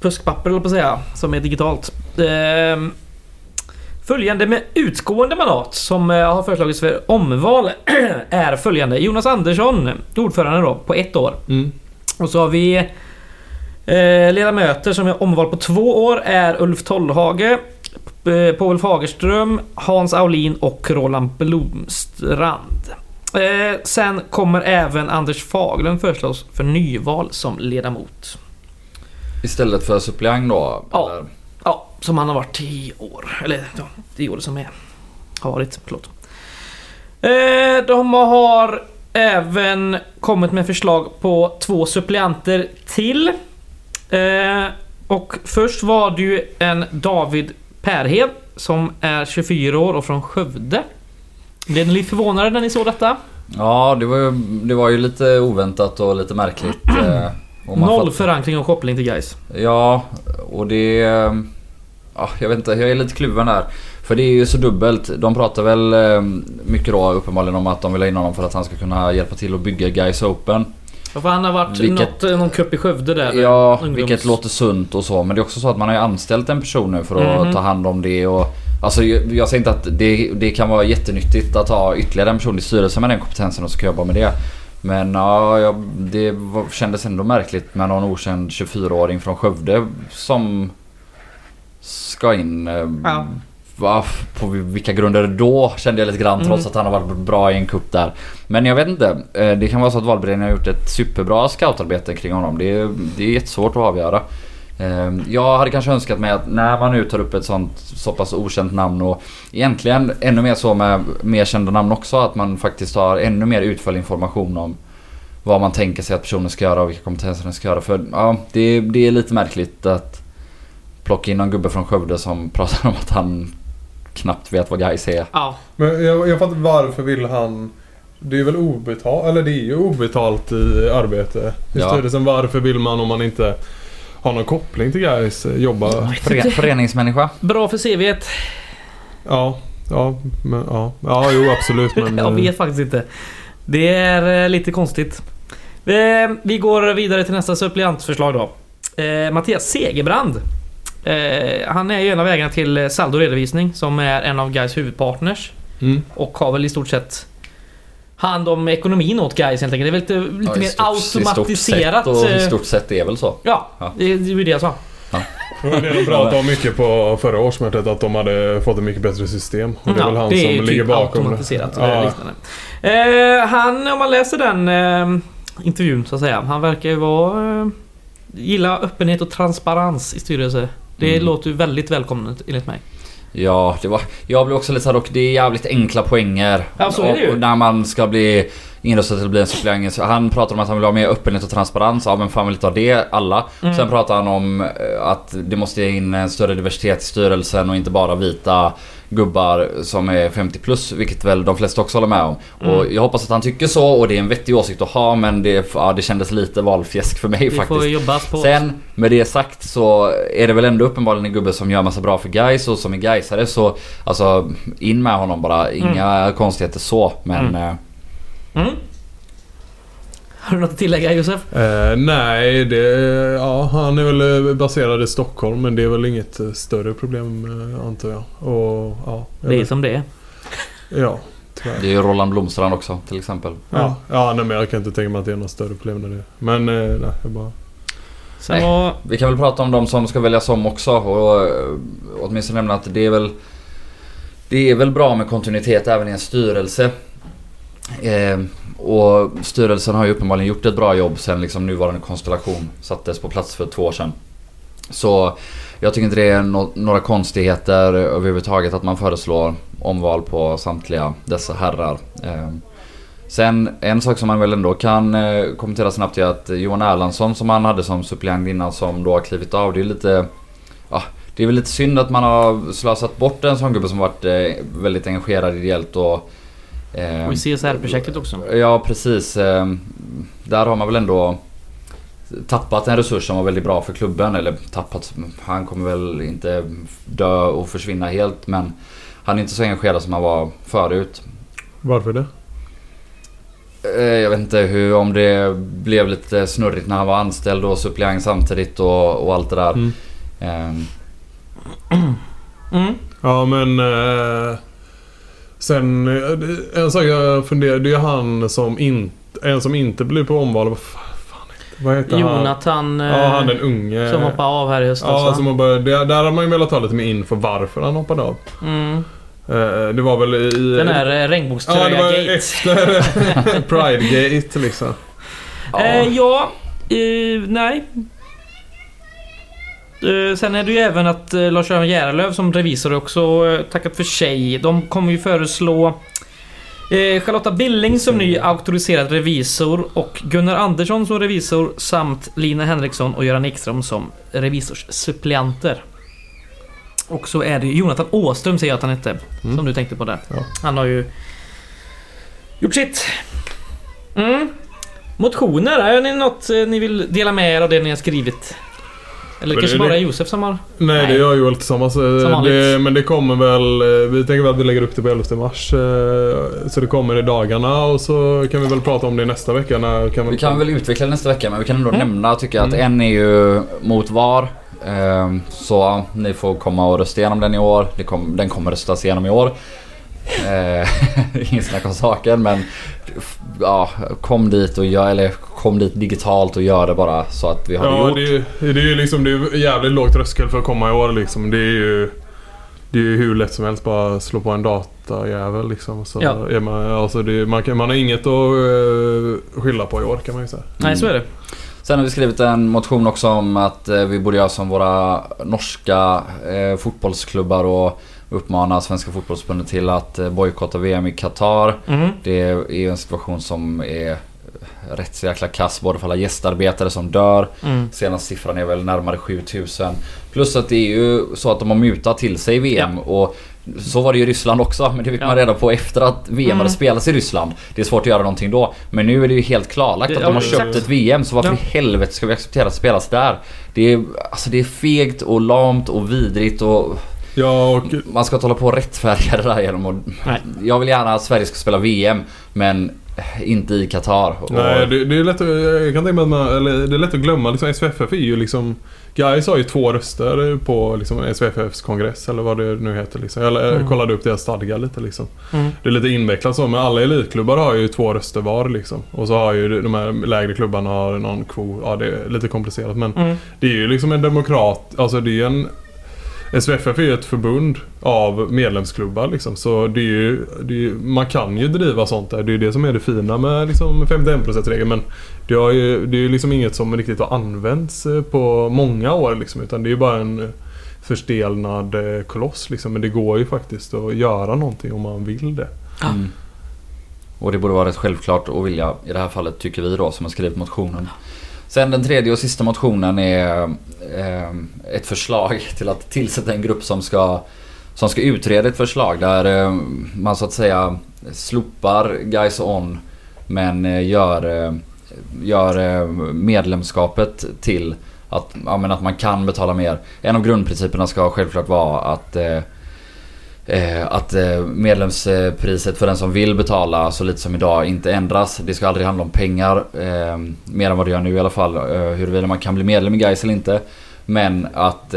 puskpapper, eller på att säga, som är digitalt. Eh, följande med utgående mandat som eh, har föreslagits för omval är följande. Jonas Andersson, ordförande då, på ett år. Mm. Och så har vi eh, ledamöter som är omval på två år är Ulf Tollhage, eh, Paul Fagerström, Hans Aulin och Roland Blomstrand. Eh, sen kommer även Anders Faglund föreslås för nyval som ledamot. Istället för suppleant då? Ja. eller? Ja, som han har varit i år. Eller ja, det år som är. Har varit, förlåt. Eh, de har även kommit med förslag på två suppleanter till. Eh, och först var det ju en David Perhed som är 24 år och från Skövde. Blev ni lite förvånade när ni såg detta? Ja, det var, ju, det var ju lite oväntat och lite märkligt. eh, Noll fatt- förankring och koppling till guys. Ja, och det... Ja, jag vet inte, jag är lite kluven där. För det är ju så dubbelt. De pratar väl eh, mycket då uppenbarligen om att de vill ha in honom för att han ska kunna hjälpa till att bygga Guys Open. Ja, för han har varit Vilket- något, någon cup i Skövde där. Ja, ungdoms- vilket låter sunt och så. Men det är också så att man har ju anställt en person nu för att Mhm. ta hand om det och... Alltså jag jag säger inte att det, det kan vara jättenyttigt att ha ytterligare en person i styrelsen med den kompetensen och så kan jag jobba med det. Men ja, jag, det var, kändes ändå märkligt med någon okänd 24-åring från Skövde som ska in. eh, Ja. Va, på vilka grunder då kände jag lite grann trots Mm. att han har varit bra i en kupp där. Men jag vet inte. Eh, Det kan vara så att valberedningen har gjort ett superbra scoutarbete kring honom. Det är, det är jättesvårt att avgöra. Eh, Jag hade kanske önskat mig att när man nu tar upp ett sånt så pass okänt namn och egentligen ännu mer så med mer kända namn också att man faktiskt har ännu mer utförlig information om vad man tänker sig att personen ska göra och vilka kompetenser den ska göra. För ja, det, det är lite märkligt att plocka in någon gubbe från Skövde som pratar om att han knappt vet vad guys är. Ja, Men jag, jag fattar varför vill han... Det är väl obetalt, eller det är ju obetalt i arbete i Ja. styrelsen. Varför vill man om man inte har någon koppling till guys jobba? Före, föreningsmänniska. bra för CVt. Ja, ja, men ja. Ja, jo absolut men... Jag eh, vet faktiskt inte. Det är eh, lite konstigt. Eh, Vi går vidare till nästa suppleantförslag då. Eh, Mattias Segerbrand. Eh, han är ju en av ägarna till eh, Saldo Redovisning som är en av Guys huvudpartners. Mm. Och har väl i stort sett hand om ekonomin åt Guys helt enkelt. Det är väl lite, lite Ja, mer stort- automatiserat. I stort, sett, och eh, I stort sett är väl så. Ja, Ja. det det var det jag sa. Det var det de pratade om mycket på förra årsmötet att de hade fått ett mycket bättre system. Och det är väl han det är som ju ligger typ bakom automatiserat det. och Ja. liknande. Eh, han, om man läser den eh, intervjun så att säga. Han verkar ju vara... Eh, gilla öppenhet och transparens i styrelse. Det Mm. låter ju väldigt välkommet enligt mig. Ja, det var, jag blev också lite såhär dock, det är jävligt enkla poänger. Ja, så är det ju. Och, och när man ska bli inröstad till att bli en suppleant. Han pratar om att han vill ha mer öppenhet och transparens. Ja men fan vill inte ha det alla. Mm. Sen pratar han om eh, att det måste in en större diversitet i styrelsen och inte bara vita gubbar som är 50 plus. Vilket väl de flesta också håller med om. Mm. Och jag hoppas att han tycker så och det är en vettig åsikt att ha men det, ja, det kändes lite valfjäsk för mig Vi faktiskt. får jobbas på... Sen med det sagt så är det väl ändå uppenbarligen en gubbe som gör massa bra för guys och som är Gaisare så alltså in med honom bara. Inga konstigheter så men Mm. eh, Mm. Har du något att tillägga Josef? Eh, nej, det... Ja, han är väl eh, baserad i Stockholm men det är väl inget eh, större problem eh, antar jag. Och ja... jag Det är vet- som det är. Ja, tyvärr. det är ju Roland Blomstrand också till exempel. Ja, ja nej, men jag kan inte tänka mig att det är något större problem med det. Men eh, nej, jag bara... Sen Nej. var... Vi kan väl prata om de som ska väljas om också och eh, åtminstone nämna att det är väl Det är väl bra med kontinuitet även i en styrelse. Eh, och styrelsen har ju uppenbarligen gjort ett bra jobb sen liksom nuvarande konstellation sattes på plats för två år sedan. Så jag tycker inte det är no- några konstigheter överhuvudtaget att man föreslår omval på samtliga dessa herrar. Eh, Sen en sak som man väl ändå kan eh, kommentera snabbt är att Johan Erlandsson som han hade som suppleant innan som då har klivit av. Det är lite... Ja, det är väl lite synd att man har slösat bort en sån gubbe som varit eh, väldigt engagerad ideellt och eh, Och i CSR-projektet också. Ja precis. eh, Där har man väl ändå tappat en resurs som var väldigt bra för klubben. Eller tappat, han kommer väl inte dö och försvinna helt men han är inte så engagerad som han var förut. Varför det? Eh, Jag vet inte hur, om det blev lite snurrigt när han var anställd och suppleant samtidigt och, och allt det där. Mm. Ehm, Mm. Ja men... Eh, sen... eh, En sak jag funderar, det är han som inte... En som inte blir på omval. Vad heter, heter han? Jonathan Ja, han eh, den unge. som hoppade av här i höstas Ja, som börjat, där, där har man ju velat ta lite mer info varför han hoppade av. mm. Eh, det var väl i... Den här eh, Ja, det var gate. efter Pride-gate liksom. ja. Eh, ja, eh, nej. Eh, sen är det ju även att eh, Lars-Göran Järlöv som revisor också eh, tackat för sig. De kommer ju föreslå Charlotta Billing som ny auktoriserad revisor och Gunnar Andersson som revisor samt Lina Henriksson och Göran Ekström som revisorssuppleanter. Och så är det Jonathan Åström säger jag att han hette. Mm. Som du tänkte på där. Ja. Han har ju gjort sitt. Mm. Motioner, är det något ni vill dela med er av det ni har skrivit? Eller Men kanske det- bara är Josef som har... Nej, Nej. det gör Joel tillsammans. Eh. Det, men det kommer väl... eh, Vi tänker väl att vi lägger upp det på 11 mars. eh, Så det kommer i dagarna och så kan vi väl prata om det nästa vecka. När kan Vi kan väl utveckla det nästa vecka men vi kan ändå Mm. nämna tycker jag att Mm. en är ju mot VAR. Ehm, Så ni får komma och rösta igenom den i år. Det den kommer röstas igenom i år. Ingen snack om saken men ja, kom dit och gör, eller kom dit digitalt och gör det bara så att vi har det Ja, gjort. det är ju det är ju liksom det är jävligt låg tröskel för att komma i år liksom. Det är ju... Det är ju hur lätt som helst bara slå på en datajävel liksom. Så Ja. är man, alltså det, man, kan, man har inget att uh, skylla på i år kan man ju säga. Nej, så är det. Sen har vi skrivit en motion också om att eh, vi borde göra som våra norska eh, fotbollsklubbar och uppmana Svenska fotbollsförbundet till att eh, bojkotta VM i Qatar. Mm. Det är ju en situation som är rätt så jäkla kass både för alla gästarbetare som dör. Mm. Senaste siffran är väl närmare 7000. Plus att det är ju så att de har mutat till sig VM och så var det ju i Ryssland också men det fick Ja. man reda på efter att VM Mm. hade spelats i Ryssland. Det är svårt att göra någonting då. Men nu är det ju helt klarlagt Det- att ja, de har köpt ett VM så varför Ja. i helvete ska vi acceptera att spelas där? Det är, alltså det är fegt och lamt och vidrigt och Ja, och man ska inte hålla på och rättfärdiga det där genom att... Nej. Jag vill gärna att Sverige ska spela VM men inte i Qatar. Och- Nej, det, det är lätt att, jag kan tänka mig att man, eller det är lätt att glömma liksom SVFF är ju liksom Gais har ju två röster på liksom SVFFs kongress eller vad det nu heter liksom. Jag Mm. kollade upp deras stadgar lite liksom. Mm. Det är lite invecklat så men alla elitklubbar har ju två röster var liksom. Och så har ju de här lägre klubbarna har någon kvot. Ja det är lite komplicerat men Mm. det är ju liksom en demokrat, alltså det är en SVFF är ju ett förbund av medlemsklubbar liksom. Så det är ju, det är ju, man kan ju driva sånt där. Det är ju det som är det fina med liksom 51%-regeln. Men det, har ju, det är ju liksom inget som riktigt har använts eh, på många år liksom. Utan det är ju bara en eh, förstelnad eh, koloss liksom. Men det går ju faktiskt att göra någonting om man vill det. Mm. Och det borde vara rätt självklart att vilja i det här fallet tycker vi då som har skrivit motionen. Sen den tredje och sista motionen är ehm, ett förslag till att tillsätta en grupp som ska som ska utreda ett förslag där ehm, man så att säga slopar Guys On men eh, gör, eh, gör eh, medlemskapet till att, ja, men att man kan betala mer. En av grundprinciperna ska självklart vara att Eh, Eh, att eh, medlemspriset för den som vill betala så lite som idag inte ändras. Det ska aldrig handla om pengar. Eh, mer än vad det gör nu i alla fall. Eh, huruvida man kan bli medlem i Gais eller inte. Men att,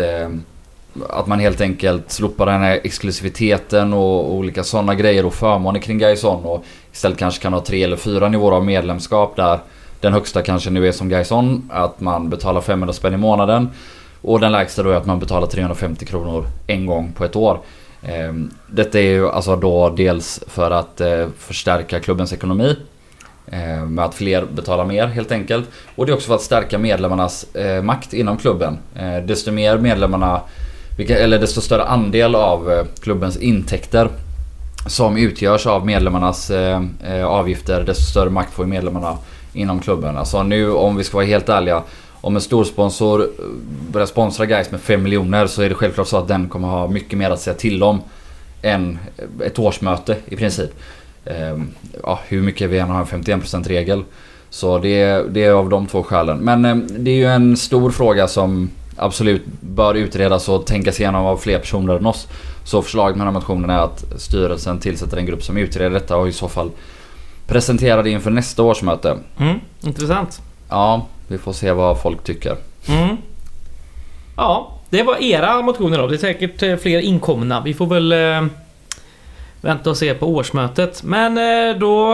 att man helt enkelt slopar den här exklusiviteten och, och olika sådana grejer och förmåner kring Gaison. Och istället kanske kan ha tre eller fyra nivåer av medlemskap där den högsta kanske nu är som Gaison. Att man betalar 500 spänn i månaden. Och den lägsta då är att man betalar 350 kronor en gång på ett år. Ehm, detta är ju alltså då dels för att eh, förstärka klubbens ekonomi. Eh, med att fler betalar mer helt enkelt. Och det är också för att stärka medlemmarnas eh, makt inom klubben. Desto mer medlemmarna, eller desto större andel av klubbens intäkter som utgörs av medlemmarnas avgifter, desto större makt får medlemmarna inom klubben. Alltså nu om vi ska vara helt ärliga. Om en stor sponsor eh, börjar sponsra guys med 5 miljoner så är det självklart så att den kommer ha mycket mer att säga till om än ett årsmöte i princip. Ehm, ja, hur mycket vi än har en 51% regel Så det, det är av de två skälen. Men eh, det är ju en stor fråga som absolut bör utredas och tänkas igenom av fler personer än oss. Så förslaget med den här motionen är att styrelsen tillsätter en grupp som utreder detta och i så fall presenterar det inför nästa årsmöte. Mm, intressant. Ja, vi får se vad folk tycker. Mm. Ja, det var era motioner då. Det är säkert eh, fler inkomna. Vi får väl eh, vänta och se på årsmötet. Men eh, då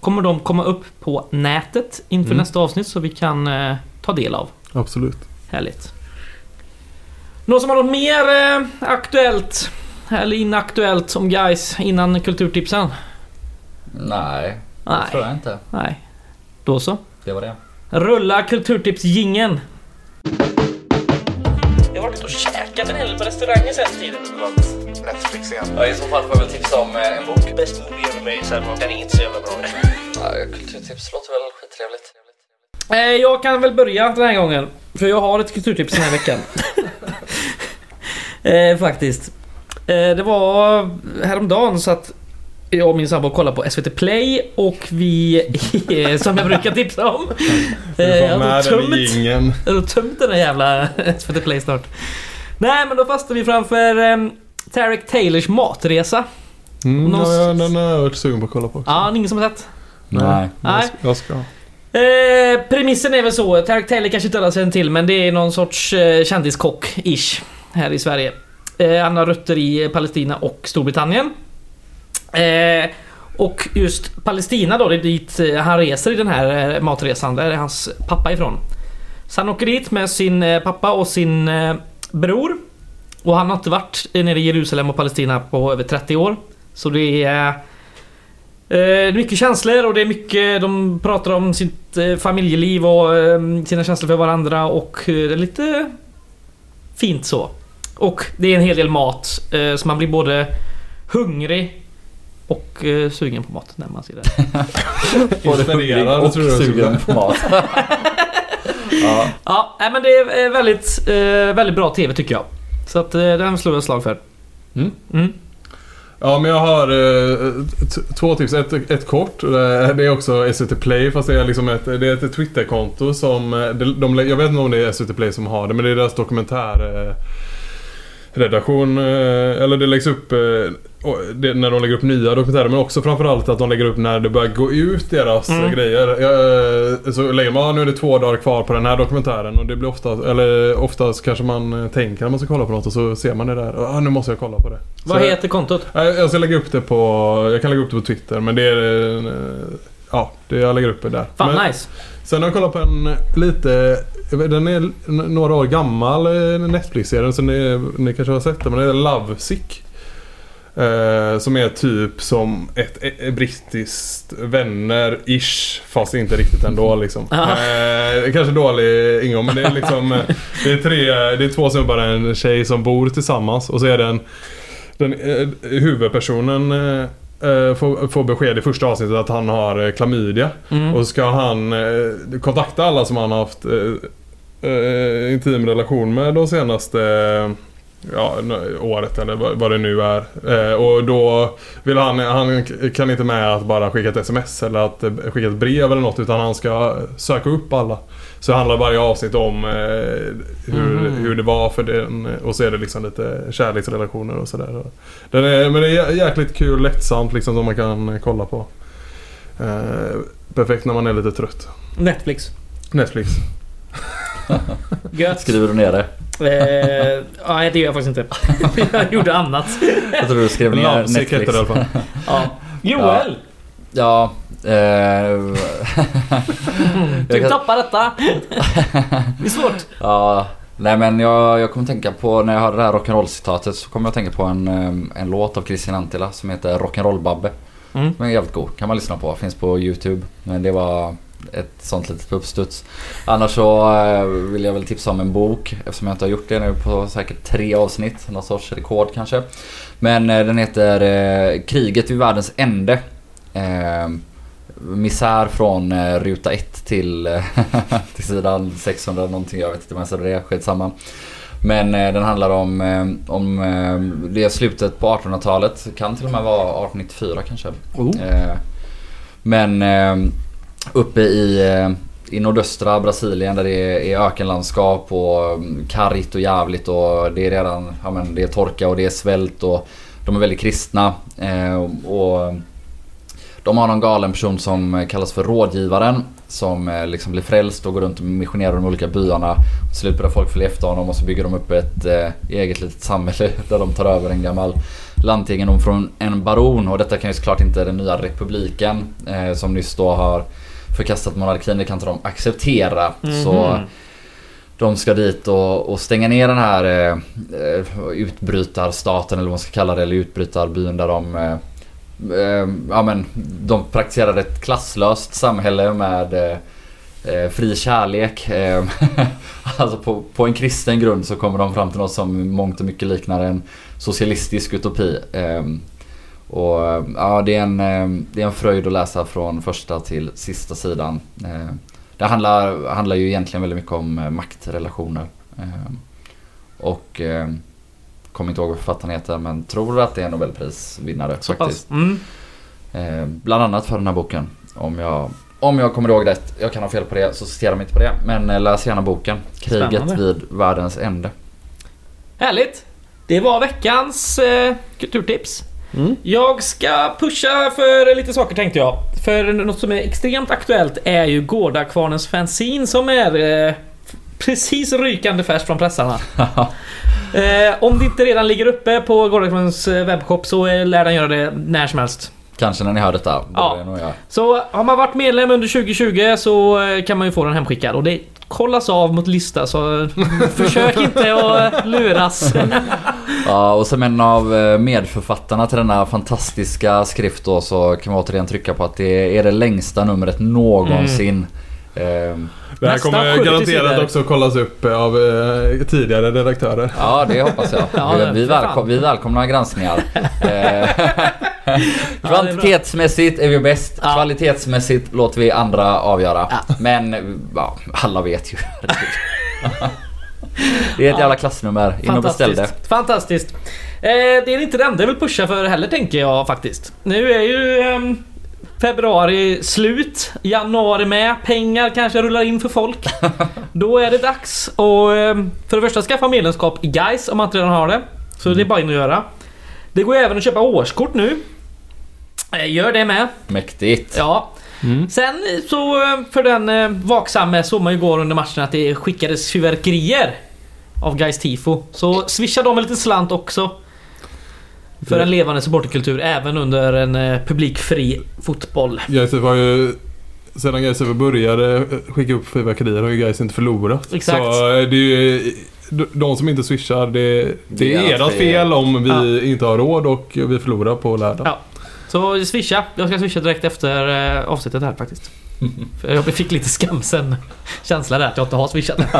kommer de komma upp på nätet inför Mm. nästa avsnitt så vi kan eh, ta del av. Absolut. Härligt. Någon som har något mer eh, aktuellt eller inaktuellt om guys innan kulturtipsen? Nej, det Nej. tror jag inte. Nej. Då så. Det var det. Rulla kulturtips-jingeln. Jag har varit och käkat en hel del på restauranger sen tiden. Netflix igen. Ja, i så fall får jag väl tipsa om eh, en bok. Best movie ever made sen. Den är inte så jävla bra. Ja, kulturtips låter väl skittrevligt. Eh, jag kan väl börja den här gången. För jag har ett kulturtips den här veckan. eh, faktiskt. Eh, det var häromdagen så att jag och min sambo kollade på SVT Play och vi, eh, som jag brukar tipsa om. Du Eh, jag får har tömt, jag tömt den här jävla SVT Play snart. Nej men då fastnade vi framför eh, Tarek Taylors matresa. Mm, Någon- ja, den har jag varit sugen på att kolla på också. Ja, ingen som har sett? Nej. Nej. Jag ska. Eh, premissen är väl så, Tarek Taylor kanske inte alla känner till men det är någon sorts eh, kändiskock-ish här i Sverige. Eh, han har rötter i Palestina och Storbritannien. Eh, och just Palestina då, det är dit eh, han reser i den här eh, matresan. Där är hans pappa ifrån. Så han åker dit med sin eh, pappa och sin bror. Och han har inte varit nere i Jerusalem och Palestina på över 30 år. Så det är... Eh, mycket känslor och det är mycket... De pratar om sitt familjeliv och sina känslor för varandra och det är lite... Fint så. Och det är en hel del mat. Så man blir både hungrig och eh, sugen på mat när man ser det. Både hungrig och tror jag skulle sugen på mat. ja, Ja, men det är eh, väldigt, eh, väldigt bra TV tycker jag. Så att eh, den slår jag slag för. Mm. Mm. Ja men jag har eh, två tips. Ett, ett kort. Det är också SVT Play fast det är liksom ett, det är ett Twitterkonto som... De, de, jag vet inte om det är SVT Play som har det men det är deras dokumentär... Eh, redaktion, eh, eller det läggs upp eh, det, när de lägger upp nya dokumentärer men också framförallt att de lägger upp när det börjar gå ut deras Mm. eh, grejer. Jag, eh, så lägger man, ah, nu är det två dagar kvar på den här dokumentären och det blir ofta, eller oftast kanske man tänker att man ska kolla på något och så ser man det där. Ah, nu måste jag kolla på det. Vad Så- heter kontot? Nej, Jag ska lägga upp det på... Jag kan lägga upp det på Twitter men det är... Ja, det jag lägger upp det där. Fan men, nice. Sen har jag kollat på en lite... Den är några år gammal eh, Netflix-serien så ni, ni kanske har sett den. Men det är Love Sick. Eh, som är typ som ett, ett brittiskt vänner-ish. Fast inte riktigt ändå liksom. Eh, kanske dålig ingång men det är liksom... eh, det är tre... Det är två snubbar och en tjej som bor tillsammans. Och så är det en... Den, eh, huvudpersonen får, får besked i första avsnittet att han har eh, klamydia. Mm. Och ska han eh, kontakta alla som han har haft eh, eh, intim relation med de senaste eh, ja, året eller vad, det nu är. Eh, och då vill han, han kan inte med att bara skicka ett sms eller att eh, skicka ett brev eller något utan han ska söka upp alla. Så handlar varje avsnitt om eh, hur, Mhm. hur det var för den och så är det liksom lite kärleksrelationer och sådär. Den är, men det är jäkligt kul, lättsamt liksom som man kan kolla på. Eh, perfekt när man är lite trött. Netflix. Netflix. Skriver du ner det? Eh, nej, det gör jag faktiskt inte. jag gjorde annat. Jag tror du skrev ner Netflix. Ja. Joel! Ja, eh, Du kan- tappar detta. det är svårt. Ja, nej men jag, jag kommer tänka på när jag hörde det här rock'n'roll-citatet så kommer jag tänka på en, eh, en låt av Christian Antila som heter Rock'n'roll-Babbe. Mm. Den är jävligt god, kan man lyssna på. Finns på YouTube. Men det var ett sånt litet uppstuds. Annars så eh, vill jag väl tipsa om en bok eftersom jag inte har gjort det nu på säkert tre avsnitt. Någon sorts rekord kanske. Men eh, den heter eh, Kriget vid världens ände. Misär från ruta 1 till, till sidan 600 någonting. Jag vet inte vad jag sa det skitsamma. Men den handlar om, om det slutet på 1800-talet. Kan till och med vara 1894 kanske. Oh. Men uppe i, eh, i nordöstra Brasilien där det är ökenlandskap och mm, kargt och jävligt och det är redan ja, men det är torka och det är svält och de är väldigt kristna. Eh, och de har någon galen person som kallas för rådgivaren som eh, liksom blir frälst och går runt och missionerar de olika byarna. Till slut börjar folk följa efter honom och så bygger de upp ett eh, eget litet samhälle där de tar över en gammal lantegendom från en baron och detta kan ju såklart inte den nya republiken eh, som nyss då har förkastat monarkin, det kan inte de acceptera. Så de ska dit och, och stänga ner den här eh, eh, utbrytarstaten eller vad man ska kalla det, eller utbrytarbyn där de eh, eh, ja, men, de praktiserar ett klasslöst samhälle med eh, eh, fri kärlek. Eh, alltså på, på en kristen grund så kommer de fram till något som mångt och mycket liknar en socialistisk utopi. Och ja, det är, en, eh, det är en fröjd att läsa från första till sista sidan. Eh, det handlar, handlar ju egentligen väldigt mycket om eh, maktrelationer. Och kommer inte ihåg vad författaren heter men tror att det är en nobelprisvinnare Så faktiskt. Mm. Bland annat för den här boken. Om jag, om jag kommer ihåg rätt. Jag kan ha fel på det så citera mig inte på det. Men läs gärna boken. Kriget Spännande. vid världens ände. Härligt! Det var veckans eh, kulturtips. Mm. Jag ska pusha för lite saker tänkte jag. För något som är extremt aktuellt är ju Gårdakvarnens fanzine som är eh, precis rykande färskt från pressarna. eh, om det inte redan ligger uppe på Gårdakvarnens eh, webbshop så eh, lär den göra det när som helst. Kanske när ni hör detta. Det Ja. det. Så har man varit medlem under 2020 så eh, kan man ju få den hemskickad och det kollas av mot lista så försök inte att eh, luras. Ja, och som en av eh, medförfattarna till denna fantastiska skrift då så kan vi återigen trycka på att det är det längsta numret någonsin. Ehm, Det här Nästan kommer 70 garanterat också kollas upp av eh, tidigare redaktörer. Ja, det hoppas jag. Ja, vi, välkom, vi välkomnar granskningar. Eh, Kvantitetsmässigt är vi bäst. Ja. Kvalitetsmässigt låter vi andra avgöra. Men ja, alla vet ju. Det är ett jävla klassnummer. In och beställ det. Fantastiskt. Eh, det är inte det enda jag vill pusha för heller tänker jag faktiskt. Nu är ju ehm, februari slut. Januari med. Pengar kanske rullar in för folk. Då är det dags att ehm, för det första skaffa medlemskap i Guys om man inte redan har det. Så det är bara in att göra. Det går även att köpa årskort nu. Eh, Gör det med. Mäktigt. Ja. Sen så eh, för den eh, vaksamme såg man ju igår under matchen att det skickades fyrverkerier av Gais tifo. Så swisha dem en liten slant också. För en levande supporterkultur även under en eh, publikfri fotboll. Gais var ju... Sedan Gais började eh, skicka upp fyrverkerier har ju Gais inte förlorat. Exakt. Så eh, det är ju... de- De som inte swishar, det, det Det är ert fel om vi inte har råd och vi förlorar på lördag. Ja. Så swisha. Jag ska swisha direkt efter eh, avsnittet här faktiskt. För jag fick lite skamsen känsla där att jag inte har swishat.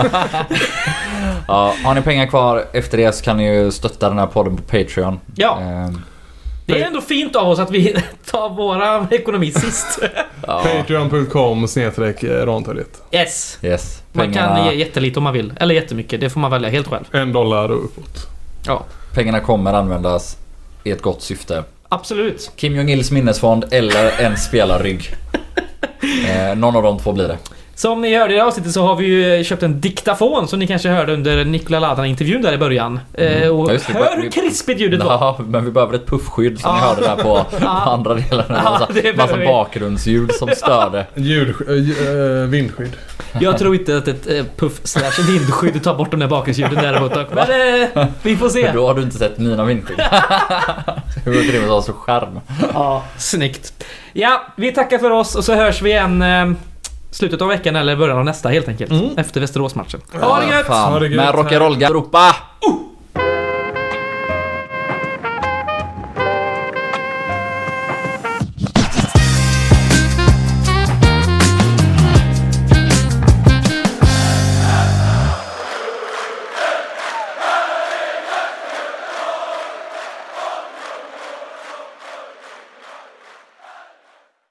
Ja, har ni pengar kvar efter det så kan ni ju stötta den här podden på Patreon. Ja. Ehm, Det är ändå fint av oss att vi tar våra ekonomi sist. ja, Patreon.com snedstreck eh, Rantorget. Yes. yes. Man kan ge jättelite om man vill. Eller jättemycket. Det får man välja helt själv. En dollar och uppåt. Ja. pengarna kommer användas i ett gott syfte. Absolut. Kim Jong-Ils minnesfond eller en spelarrygg. Eh, någon av de två blir det. Som ni hörde i avsnittet så har vi ju köpt en diktafon som ni kanske hörde under Nikola Ladan-intervjun där i början. Eh, och Ja, just det. hör hur krispigt ljudet var. Ja, men vi behöver ett puffskydd som ni Ja. hörde där på, på andra delen. Ja, massa, behöver massa vi. bakgrundsljud som störde. Ljud, äh, vindskydd. Jag tror inte att ett eh, puff slash vindskydd tar bort de där bakgrundsljuden däremot. Men eh, vi får se. Då har du inte sett mina vindskydd. Hur går det med att ha så skärm? Ja, snyggt. Ja, vi tackar för oss och så hörs vi igen eh, slutet av veckan eller början av nästa helt enkelt. Efter Västeråsmatchen. Ha det gött! Fan, Ha det gött. med rock'n'roll Europa!